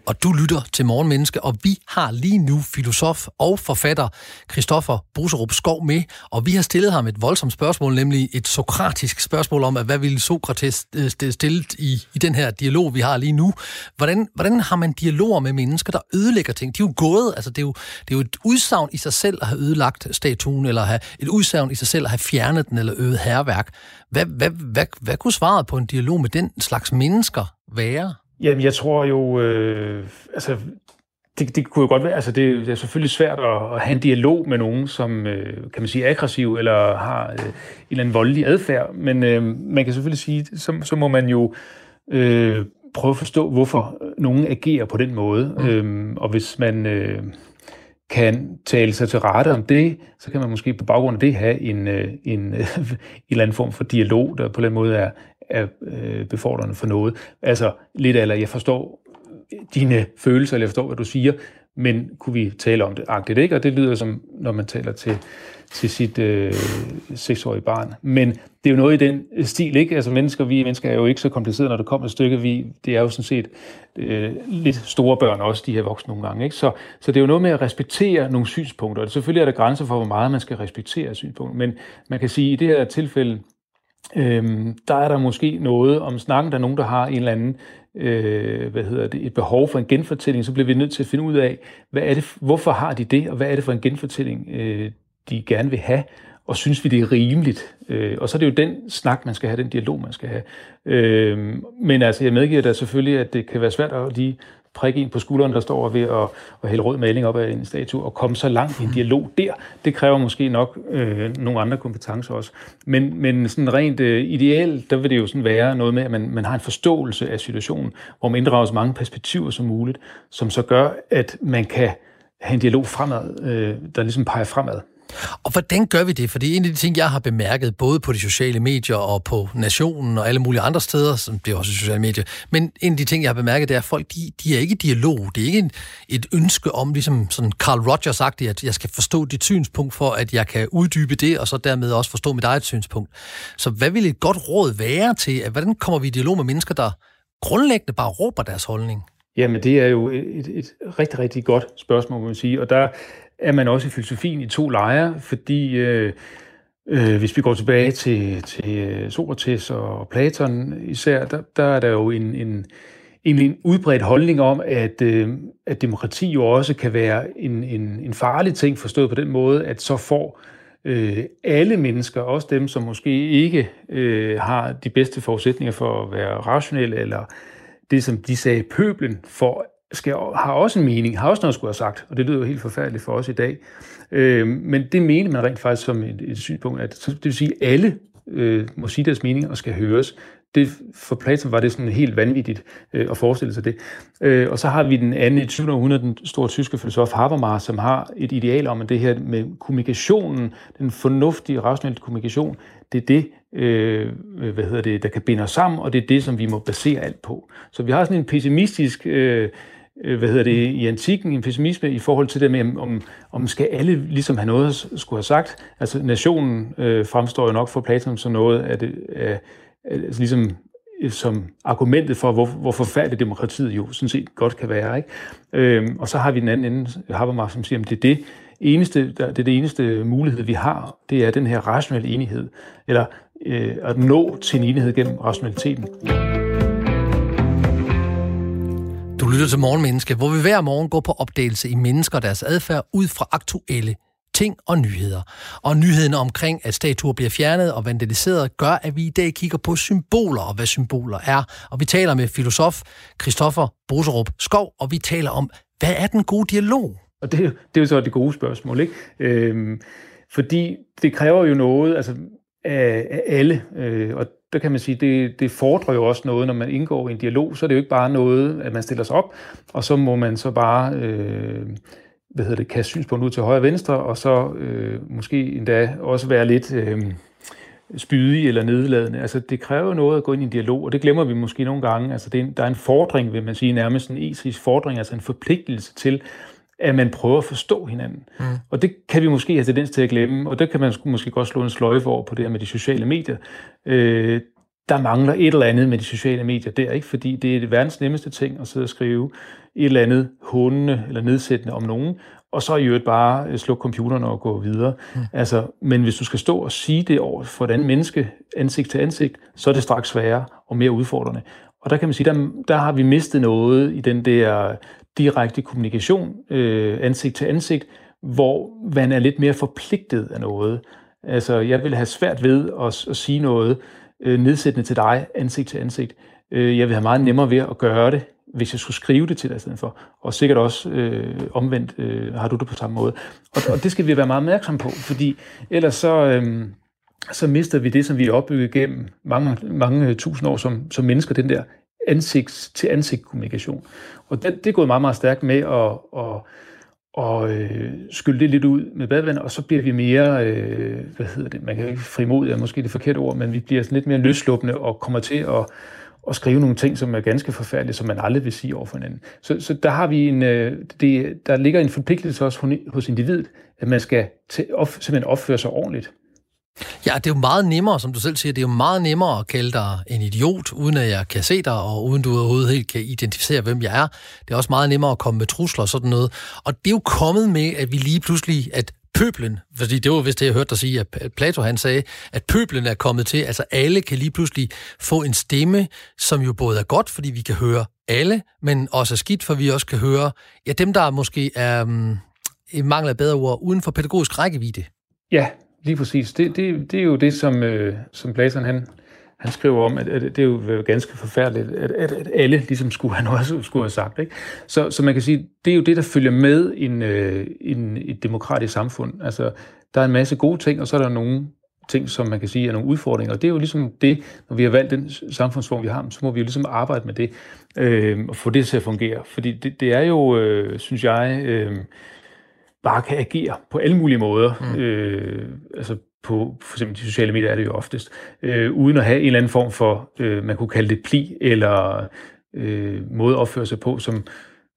og du lytter til Morgenmenneske, og vi har lige nu filosof og forfatter Christoffer Boserup Skov med, og vi har stillet ham et voldsomt spørgsmål, nemlig et sokratisk spørgsmål om, at hvad ville Sokrates øh, stille i, i den her dialog, vi har lige nu. Hvordan, hvordan har man dialoger med mennesker, der ødelægger ting? De er jo gået, altså det er jo, det er jo et udsagn i sig selv at have ødelagt statuen, eller have, et udsagn i sig selv at have fjernet den, eller øvet herværk. Hvad, hvad, hvad, hvad, hvad kunne svaret på en dialog med den slags mennesker være? Jamen, jeg tror jo, øh, altså, det, det kunne jo godt være, altså det, det er selvfølgelig svært at, at have en dialog med nogen, som øh, kan man sige er aggressiv eller har øh, en eller anden voldelig adfærd, men øh, man kan selvfølgelig sige, så, så må man jo øh, prøve at forstå, hvorfor nogen agerer på den måde, mm. øhm, og hvis man øh, kan tale sig til rette om det, så kan man måske på baggrund af det have en, øh, en, øh, en eller anden form for dialog, der på den måde er, er øh, befordrende for noget. Altså lidt eller jeg forstår dine følelser, eller jeg forstår, hvad du siger, men kunne vi tale om det agtigt, ikke? Og det lyder som, når man taler til, til sit øh, seksårige barn. Men det er jo noget i den øh, stil, ikke? Altså mennesker, vi mennesker er jo ikke så komplicerede, når det kommer et stykke. Vi, det er jo sådan set øh, lidt store børn også, de her voksne nogle gange, ikke? Så, så det er jo noget med at respektere nogle synspunkter. Og selvfølgelig er der grænser for, hvor meget man skal respektere synspunkter. Men man kan sige, at i det her tilfælde, Øhm, der er der måske noget om snakken, der er nogen, der har en eller anden, øh, hvad hedder det, et behov for en genfortælling, så bliver vi nødt til at finde ud af, hvad er det, hvorfor har de det, og hvad er det for en genfortælling, øh, de gerne vil have, og synes vi, det er rimeligt. Øh, og så er det jo den snak, man skal have, den dialog, man skal have. Øh, men altså, jeg medgiver da selvfølgelig, at det kan være svært at lige prikke en på skulderen, der står ved at, at hælde rød maling op af en statue, og komme så langt i en dialog der, det kræver måske nok øh, nogle andre kompetencer også. Men, men sådan rent øh, ideelt, der vil det jo sådan være noget med, at man, man har en forståelse af situationen, hvor man inddrager så mange perspektiver som muligt, som så gør, at man kan have en dialog fremad, øh, der ligesom peger fremad. Og hvordan gør vi det? Fordi en af de ting, jeg har bemærket, både på de sociale medier og på Nationen og alle mulige andre steder, som det er også sociale medier, men en af de ting, jeg har bemærket, det er, at folk, de, de er ikke i dialog. Det er ikke en, et ønske om, ligesom sådan Carl Rogers sagt, at jeg skal forstå dit synspunkt, for at jeg kan uddybe det, og så dermed også forstå mit eget synspunkt. Så hvad vil et godt råd være til, at hvordan kommer vi i dialog med mennesker, der grundlæggende bare råber deres holdning? Jamen, det er jo et, et, et rigtig, rigtig godt spørgsmål, må man sige. Og der er man også i filosofien i to lejre, fordi øh, øh, hvis vi går tilbage til, til øh, Sokrates og Platon især, der, der er der jo en, en, en, en udbredt holdning om, at, øh, at demokrati jo også kan være en, en, en farlig ting, forstået på den måde, at så får øh, alle mennesker, også dem, som måske ikke øh, har de bedste forudsætninger for at være rationelle, eller det, som de sagde, pøblen, får skal, har også en mening, har også noget at skulle have sagt, og det lyder jo helt forfærdeligt for os i dag. Øh, men det mener man rent faktisk som et, et synspunkt, at det vil sige, at alle øh, må sige deres mening og skal høres. Det, for Platon var det sådan helt vanvittigt øh, at forestille sig det. Øh, og så har vi den anden i 20. århundrede, den store tyske filosof Habermas, som har et ideal om, at det her med kommunikationen, den fornuftige, rationelle kommunikation, det er det, øh, hvad hedder det, der kan binde os sammen, og det er det, som vi må basere alt på. Så vi har sådan en pessimistisk øh, Øh, hvad hedder det, i antikken, en pessimisme i forhold til det med, om, om skal alle ligesom have noget at skulle have sagt. Altså nationen øh, fremstår jo nok for Platon som noget af det, af, altså ligesom øh, som argumentet for, hvor, hvor forfærdeligt demokratiet jo sådan set godt kan være. Ikke? Øhm, og så har vi den anden ende, Habermas, som siger, at det er det eneste, det er det eneste mulighed, vi har, det er den her rationelle enighed, eller øh, at nå til en enighed gennem rationaliteten lytter til Morgenmenneske, hvor vi hver morgen går på opdagelse i mennesker og deres adfærd ud fra aktuelle ting og nyheder. Og nyheden omkring, at statuer bliver fjernet og vandaliseret, gør, at vi i dag kigger på symboler og hvad symboler er. Og vi taler med filosof Christoffer Boserup Skov, og vi taler om, hvad er den gode dialog? Og det, det er jo så det gode spørgsmål, ikke? Øhm, fordi det kræver jo noget altså, af, af alle, øh, og der kan man sige, det, det fordrer jo også noget, når man indgår i en dialog, så er det jo ikke bare noget, at man stiller sig op, og så må man så bare øh, hvad hedder det, kaste synspunkt ud til højre og venstre, og så øh, måske endda også være lidt øh, spydig eller nedladende. Altså det kræver noget at gå ind i en dialog, og det glemmer vi måske nogle gange. Altså det er en, der er en fordring, vil man sige, nærmest en etisk fordring, altså en forpligtelse til at man prøver at forstå hinanden. Mm. Og det kan vi måske have tendens til at glemme, og det kan man måske godt slå en sløjfe over på det her med de sociale medier. Øh, der mangler et eller andet med de sociale medier der, ikke? fordi det er det verdens nemmeste ting at sidde og skrive et eller andet hundende eller nedsættende om nogen, og så i øvrigt bare øh, slukke computeren og gå videre. Mm. Altså, men hvis du skal stå og sige det over for et andet menneske, ansigt til ansigt, så er det straks sværere og mere udfordrende. Og der kan man sige, der, der har vi mistet noget i den der direkte kommunikation, øh, ansigt til ansigt, hvor man er lidt mere forpligtet af noget. Altså, jeg vil have svært ved at, at sige noget øh, nedsættende til dig, ansigt til ansigt. Øh, jeg vil have meget nemmere ved at gøre det, hvis jeg skulle skrive det til dig i stedet for. Og sikkert også øh, omvendt øh, har du det på samme måde. Og, og det skal vi være meget opmærksom på, fordi ellers så... Øh, så mister vi det, som vi har opbygget gennem mange, mange tusind år som, som mennesker, den der ansigt-til-ansigt kommunikation. Og det, det er gået meget, meget stærkt med at, at, at øh, skylde det lidt ud med badevand, og så bliver vi mere, øh, hvad hedder det, man kan ikke frimodig, er måske det forkerte ord, men vi bliver sådan lidt mere løsluppende og kommer til at, at skrive nogle ting, som er ganske forfærdelige, som man aldrig vil sige over for hinanden. Så, så der har vi en, øh, det, der ligger en forpligtelse også hos individet, at man skal til, op, simpelthen opføre sig ordentligt. Ja, det er jo meget nemmere, som du selv siger, det er jo meget nemmere at kalde dig en idiot, uden at jeg kan se dig, og uden du overhovedet helt kan identificere, hvem jeg er. Det er også meget nemmere at komme med trusler og sådan noget. Og det er jo kommet med, at vi lige pludselig, at pøblen, fordi det var vist det, jeg hørte dig sige, at Plato han sagde, at pøblen er kommet til, altså alle kan lige pludselig få en stemme, som jo både er godt, fordi vi kan høre alle, men også er skidt, for vi også kan høre, ja, dem der måske er, um, i mangel af bedre ord, uden for pædagogisk rækkevidde. Ja, Lige præcis. Det, det, det er jo det, som, øh, som Platon han, han skriver om, at, at det er jo ganske forfærdeligt, at, at, at alle ligesom skulle han også skulle have sagt. Ikke? Så, så man kan sige, det er jo det, der følger med en, øh, en, et demokratisk samfund. Altså, der er en masse gode ting, og så er der nogle ting, som man kan sige er nogle udfordringer. Og det er jo ligesom det, når vi har valgt den samfundsform, vi har, så må vi jo ligesom arbejde med det, øh, og få det til at fungere. Fordi det, det er jo, øh, synes jeg, øh, bare kan agere på alle mulige måder. Mm. Øh, altså på for eksempel de sociale medier er det jo oftest, øh, uden at have en eller anden form for, øh, man kunne kalde det pli, eller øh, måde at opføre sig på, som,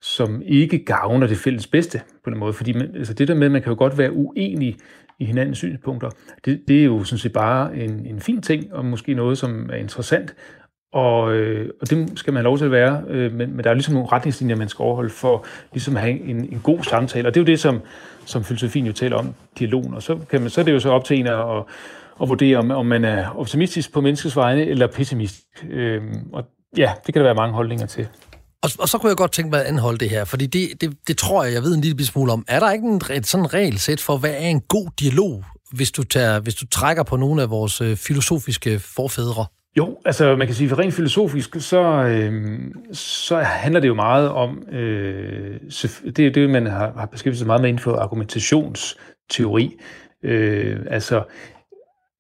som ikke gavner det fælles bedste på den måde. Fordi man, altså det der med, at man kan jo godt være uenig i hinandens synspunkter, det, det er jo sådan set bare en, en fin ting, og måske noget, som er interessant, og, øh, og det skal man have lov til at være, øh, men, men der er ligesom nogle retningslinjer, man skal overholde for ligesom at have en, en god samtale. Og det er jo det, som, som filosofien jo taler om, dialogen. Og så, kan man, så er det jo så op til en at, at, at vurdere, om, om man er optimistisk på menneskets vegne, eller pessimistisk. Øh, og ja, det kan der være mange holdninger til. Og, og så kunne jeg godt tænke mig at anholde det her, fordi det, det, det tror jeg, jeg ved en lille smule om. Er der ikke en, et sådan regelsæt for, hvad er en god dialog, hvis du, tager, hvis du trækker på nogle af vores øh, filosofiske forfædre? Jo, altså man kan sige, for rent filosofisk, så, øh, så handler det jo meget om, øh, det er det, man har, har beskæftiget sig meget med inden for argumentationsteori. Øh, altså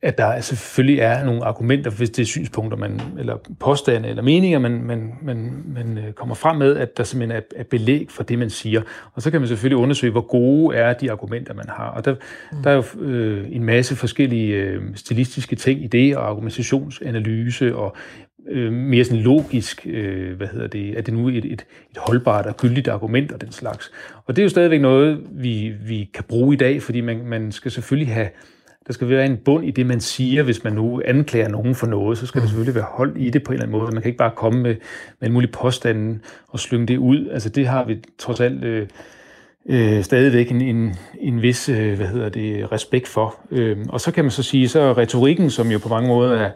at der selvfølgelig er nogle argumenter, hvis det er synspunkter, man, eller påstande eller meninger, man, man, man, man øh, kommer frem med, at der simpelthen er, er belæg for det, man siger. Og så kan man selvfølgelig undersøge, hvor gode er de argumenter, man har. Og der, mm. der er jo øh, en masse forskellige øh, stilistiske ting i det, og argumentationsanalyse, og øh, mere sådan logisk, øh, hvad hedder det, er det nu et, et, et holdbart og gyldigt argument og den slags. Og det er jo stadigvæk noget, vi, vi kan bruge i dag, fordi man, man skal selvfølgelig have der skal være en bund i det, man siger. Hvis man nu anklager nogen for noget, så skal mm. der selvfølgelig være hold i det på en eller anden måde. Man kan ikke bare komme med, med en mulig påstand og slynge det ud. Altså det har vi trods alt øh, øh, stadigvæk en, en, en vis øh, hvad hedder det, respekt for. Øh, og så kan man så sige, så retorikken, som jo på mange måder er,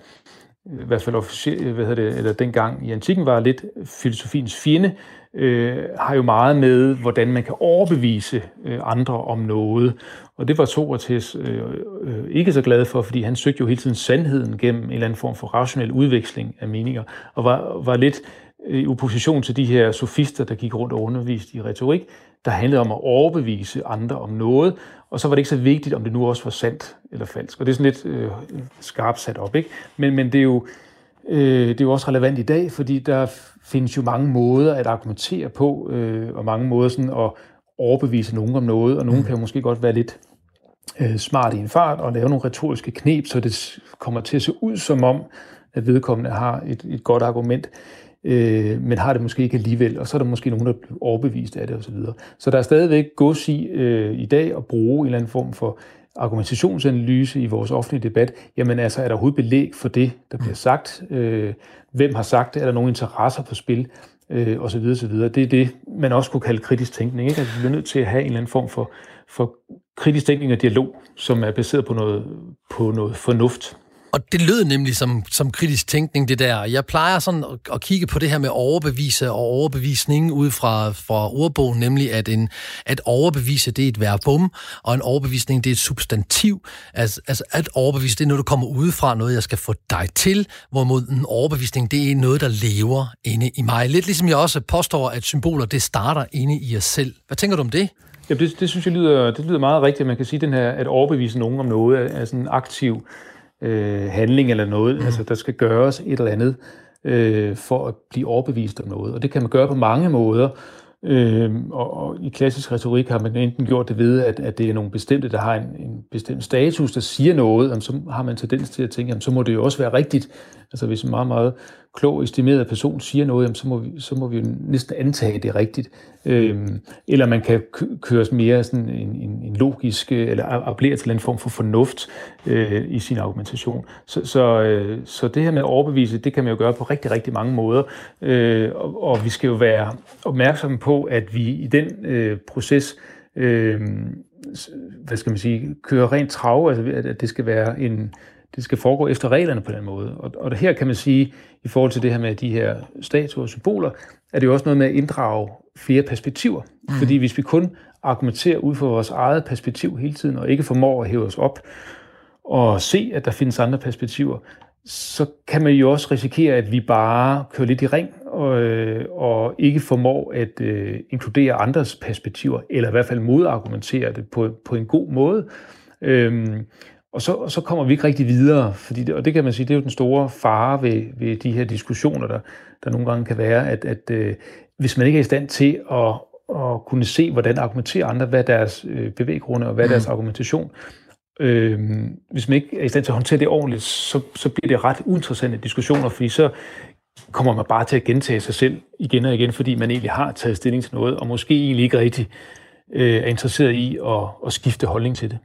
i hvert fald officielt, hvad hedder det, eller dengang i antikken var lidt filosofiens fjende, øh, har jo meget med, hvordan man kan overbevise øh, andre om noget. Og det var Sokrates øh, øh, ikke så glad for, fordi han søgte jo hele tiden sandheden gennem en eller anden form for rationel udveksling af meninger, og var, var lidt øh, i opposition til de her sofister, der gik rundt og underviste i retorik, der handlede om at overbevise andre om noget, og så var det ikke så vigtigt, om det nu også var sandt eller falsk. Og det er sådan lidt øh, skarpt sat op, ikke? Men, men det, er jo, øh, det er jo også relevant i dag, fordi der findes jo mange måder at argumentere på, øh, og mange måder sådan at overbevise nogen om noget, og nogen mm. kan jo måske godt være lidt øh, smart i en fart og lave nogle retoriske knep, så det kommer til at se ud som om, at vedkommende har et, et godt argument, øh, men har det måske ikke alligevel, og så er der måske nogen, der bliver overbevist af det osv. Så, så der er stadigvæk gods i øh, i dag at bruge en eller anden form for argumentationsanalyse i vores offentlige debat. Jamen altså, er der overhovedet belæg for det, der bliver sagt? Øh, hvem har sagt det? Er der nogle interesser på spil? Øh, og så videre, så videre. Det er det, man også kunne kalde kritisk tænkning. Ikke? At vi bliver nødt til at have en eller anden form for, for kritisk tænkning og dialog, som er baseret på noget, på noget fornuft. Og det lød nemlig som, som kritisk tænkning, det der. Jeg plejer sådan at, kigge på det her med overbevise og overbevisning ud fra, fra ordbogen, nemlig at, en, at overbevise, det er et verbum, og en overbevisning, det er et substantiv. Altså, altså at overbevise, det er noget, der kommer udefra, noget, jeg skal få dig til, hvorimod en overbevisning, det er noget, der lever inde i mig. Lidt ligesom jeg også påstår, at symboler, det starter inde i os selv. Hvad tænker du om det? Ja, det, det synes jeg lyder, det lyder meget rigtigt. Man kan sige, den her, at overbevise nogen om noget er, er sådan en aktiv øh, handling eller noget. Mm. Altså, der skal gøres et eller andet øh, for at blive overbevist om noget. Og det kan man gøre på mange måder. Øh, og, og i klassisk retorik har man enten gjort det ved, at, at det er nogle bestemte, der har en, en bestemt status, der siger noget, jamen, så har man tendens til at tænke, jamen, så må det jo også være rigtigt. Altså hvis en meget, meget klog, estimeret person siger noget, jamen, så, må vi, så må vi jo næsten antage, at det er rigtigt. Øhm, eller man kan køre mere sådan en, en, en logisk, øh, eller appellere til en form for fornuft øh, i sin argumentation. Så, så, øh, så det her med at overbevise, det kan man jo gøre på rigtig, rigtig mange måder. Øh, og, og vi skal jo være opmærksomme på, at vi i den øh, proces øh, hvad skal man sige, kører rent trav, altså at det skal være en, det skal foregå efter reglerne på den måde. Og, og her kan man sige, i forhold til det her med de her statuer og symboler, er det jo også noget med at inddrage flere perspektiver. Mm. Fordi hvis vi kun argumenterer ud fra vores eget perspektiv hele tiden, og ikke formår at hæve os op og se, at der findes andre perspektiver, så kan man jo også risikere, at vi bare kører lidt i ring og, øh, og ikke formår at øh, inkludere andres perspektiver, eller i hvert fald modargumentere det på, på en god måde. Øhm, og så, og så kommer vi ikke rigtig videre, fordi det, og det kan man sige, det er jo den store fare ved, ved de her diskussioner, der, der nogle gange kan være, at, at øh, hvis man ikke er i stand til at, at kunne se, hvordan argumenterer andre, hvad deres øh, bevæggrunde og hvad deres mm. argumentation, øh, hvis man ikke er i stand til at håndtere det ordentligt, så, så bliver det ret uinteressante diskussioner, fordi så kommer man bare til at gentage sig selv igen og igen, fordi man egentlig har taget stilling til noget, og måske egentlig ikke rigtig øh, er interesseret i at, at skifte holdning til det.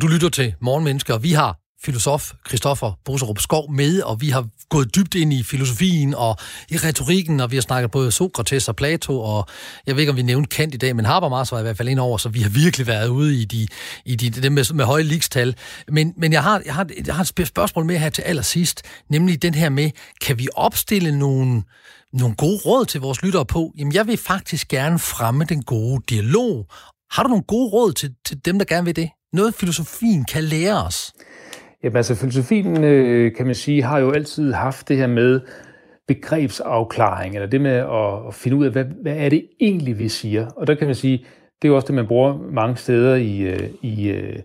Du lytter til Morgenmennesker, og vi har filosof Christoffer Boserup Skov med, og vi har gået dybt ind i filosofien og i retorikken, og vi har snakket både Sokrates og Plato, og jeg ved ikke, om vi nævnte Kant i dag, men Habermas var i hvert fald ind over, så vi har virkelig været ude i de, i de det med, med høje ligstal. Men, men jeg, har, jeg, har, jeg har et spørgsmål med her til allersidst, nemlig den her med, kan vi opstille nogle, nogle gode råd til vores lyttere på? Jamen, jeg vil faktisk gerne fremme den gode dialog. Har du nogle gode råd til, til dem, der gerne vil det? Noget filosofien kan lære os? Jamen altså, filosofien, øh, kan man sige, har jo altid haft det her med begrebsafklaring, eller det med at, at finde ud af, hvad, hvad er det egentlig, vi siger? Og der kan man sige, det er jo også det, man bruger mange steder i, øh, i, øh,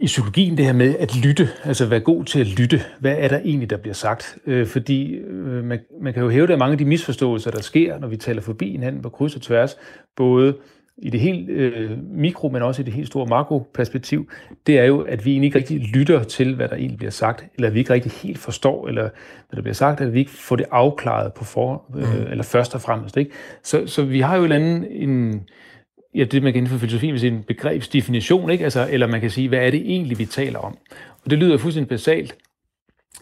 i psykologien, det her med at lytte, altså være god til at lytte. Hvad er der egentlig, der bliver sagt? Øh, fordi øh, man, man kan jo hæve, at mange af de misforståelser, der sker, når vi taler forbi hinanden på kryds og tværs, både i det helt øh, mikro, men også i det helt store makroperspektiv, det er jo, at vi egentlig ikke rigtig lytter til, hvad der egentlig bliver sagt, eller at vi ikke rigtig helt forstår, eller hvad der bliver sagt, eller vi ikke får det afklaret på for, øh, mm. eller først og fremmest. Ikke? Så, så vi har jo en anden, en, ja, det man kan inden for filosofien vil sige en begrebsdefinition, ikke? Altså, eller man kan sige, hvad er det egentlig, vi taler om? Og det lyder fuldstændig basalt,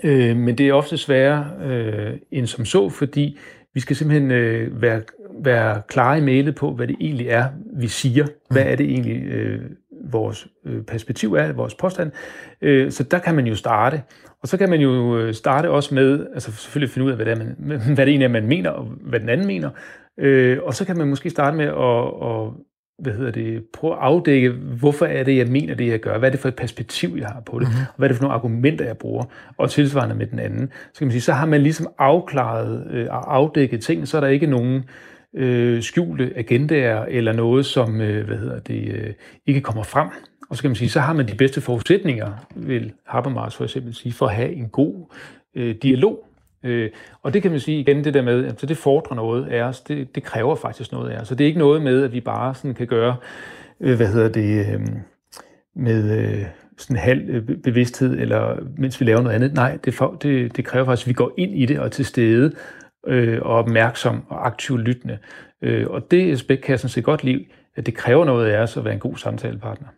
øh, men det er ofte sværere øh, end som så, fordi vi skal simpelthen øh, være være klare i mailet på, hvad det egentlig er, vi siger. Hvad er det egentlig, øh, vores øh, perspektiv er, vores påstand. Øh, så der kan man jo starte. Og så kan man jo øh, starte også med, altså selvfølgelig finde ud af, hvad det, er, man, hvad det egentlig er, man mener, og hvad den anden mener. Øh, og så kan man måske starte med at, at hvad hedder det, prøve at afdække, hvorfor er det, jeg mener det, jeg gør? Hvad er det for et perspektiv, jeg har på det? Mm-hmm. Og hvad er det for nogle argumenter, jeg bruger? Og tilsvarende med den anden. Så kan man sige, så har man ligesom afklaret øh, og afdækket ting, så er der ikke nogen øh, skjulte agendaer eller noget, som øh, hvad hedder det, øh, ikke kommer frem. Og så kan man sige, så har man de bedste forudsætninger, vil Habermas for eksempel sige, for at have en god øh, dialog. Øh, og det kan man sige igen, det der med, at det fordrer noget af os, det, det kræver faktisk noget af os. Så det er ikke noget med, at vi bare sådan kan gøre, øh, hvad hedder det, øh, med øh, sådan halv øh, bevidsthed, eller mens vi laver noget andet. Nej, det, for, det, det kræver faktisk, at vi går ind i det og er til stede, øh, og opmærksom og aktivt lyttende. Øh, og det aspekt kan jeg sådan set godt lide, at det kræver noget af os at være en god samtalepartner.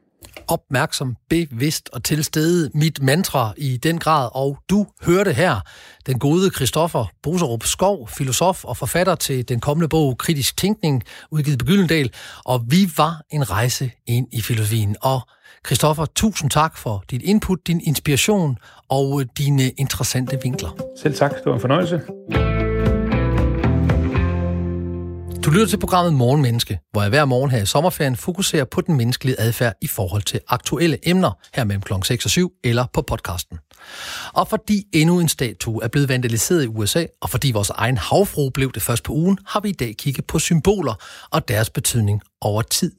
Opmærksom, bevidst og til stede. Mit mantra i den grad, og du hørte her den gode Christoffer Boserup Skov, filosof og forfatter til den kommende bog Kritisk Tænkning, udgivet på Gyldendal. Og vi var en rejse ind i filosofien. Og Christoffer, tusind tak for dit input, din inspiration og dine interessante vinkler. Selv tak, det var en fornøjelse. Du lytter til programmet Morgenmenneske, hvor jeg hver morgen her i sommerferien fokuserer på den menneskelige adfærd i forhold til aktuelle emner, her mellem kl. 6 og 7 eller på podcasten. Og fordi endnu en statue er blevet vandaliseret i USA, og fordi vores egen havfru blev det først på ugen, har vi i dag kigget på symboler og deres betydning over tid.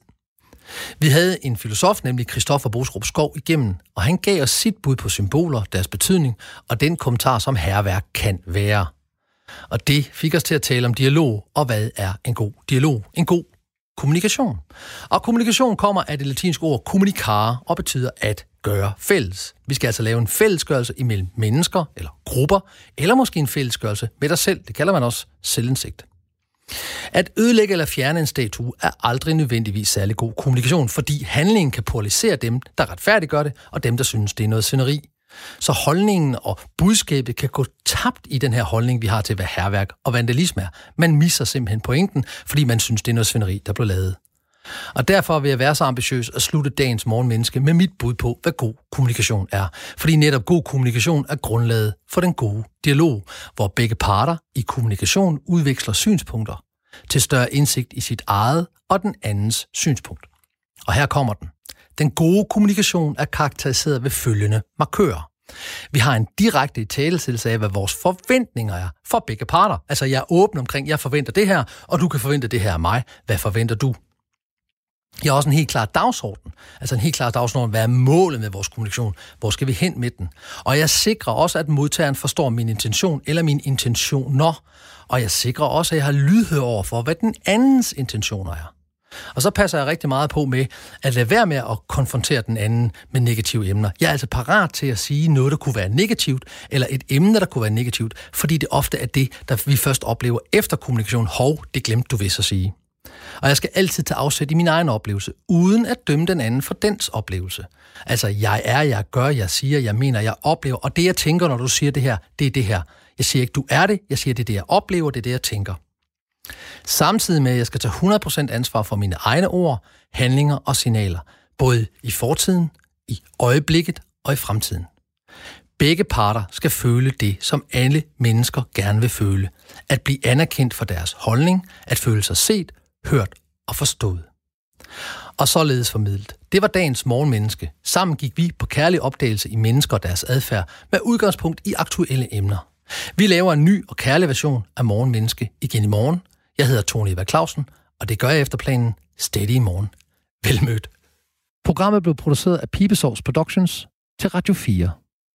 Vi havde en filosof, nemlig Christoffer Bosrup Skov, igennem, og han gav os sit bud på symboler, deres betydning, og den kommentar, som herværk kan være. Og det fik os til at tale om dialog, og hvad er en god dialog? En god kommunikation. Og kommunikation kommer af det latinske ord communicare og betyder at gøre fælles. Vi skal altså lave en fællesgørelse imellem mennesker eller grupper, eller måske en fællesgørelse med dig selv. Det kalder man også selvindsigt. At ødelægge eller fjerne en statue er aldrig nødvendigvis særlig god kommunikation, fordi handlingen kan polarisere dem, der retfærdiggør det, og dem, der synes, det er noget sceneri. Så holdningen og budskabet kan gå tabt i den her holdning, vi har til, hvad herværk og vandalisme er. Man misser simpelthen pointen, fordi man synes, det er noget svineri, der blev lavet. Og derfor vil jeg være så ambitiøs at slutte dagens morgenmenneske med mit bud på, hvad god kommunikation er. Fordi netop god kommunikation er grundlaget for den gode dialog, hvor begge parter i kommunikation udveksler synspunkter til større indsigt i sit eget og den andens synspunkt. Og her kommer den. Den gode kommunikation er karakteriseret ved følgende markører. Vi har en direkte i talesættelse af, hvad vores forventninger er for begge parter. Altså, jeg er åben omkring, jeg forventer det her, og du kan forvente det her af mig. Hvad forventer du? Jeg har også en helt klar dagsorden. Altså en helt klar dagsorden. Hvad er målet med vores kommunikation? Hvor skal vi hen med den? Og jeg sikrer også, at modtageren forstår min intention eller min intentioner. Og jeg sikrer også, at jeg har lydhør over for, hvad den andens intentioner er. Og så passer jeg rigtig meget på med at lade være med at konfrontere den anden med negative emner. Jeg er altså parat til at sige noget, der kunne være negativt, eller et emne, der kunne være negativt, fordi det ofte er det, der vi først oplever efter kommunikation. Hov, det glemte du vist at sige. Og jeg skal altid tage afsæt i min egen oplevelse, uden at dømme den anden for dens oplevelse. Altså, jeg er, jeg gør, jeg siger, jeg mener, jeg oplever, og det jeg tænker, når du siger det her, det er det her. Jeg siger ikke, du er det, jeg siger, det er det, jeg oplever, det er det, jeg tænker. Samtidig med, at jeg skal tage 100% ansvar for mine egne ord, handlinger og signaler, både i fortiden, i øjeblikket og i fremtiden. Begge parter skal føle det, som alle mennesker gerne vil føle. At blive anerkendt for deres holdning, at føle sig set, hørt og forstået. Og således formidlet. Det var dagens morgenmenneske. Sammen gik vi på kærlig opdagelse i mennesker og deres adfærd med udgangspunkt i aktuelle emner. Vi laver en ny og kærlig version af Morgenmenneske igen i morgen. Jeg hedder Tony Eva Clausen, og det gør jeg efter planen Steady i morgen. Velmødt. Programmet blev produceret af Pibesovs Productions til Radio 4.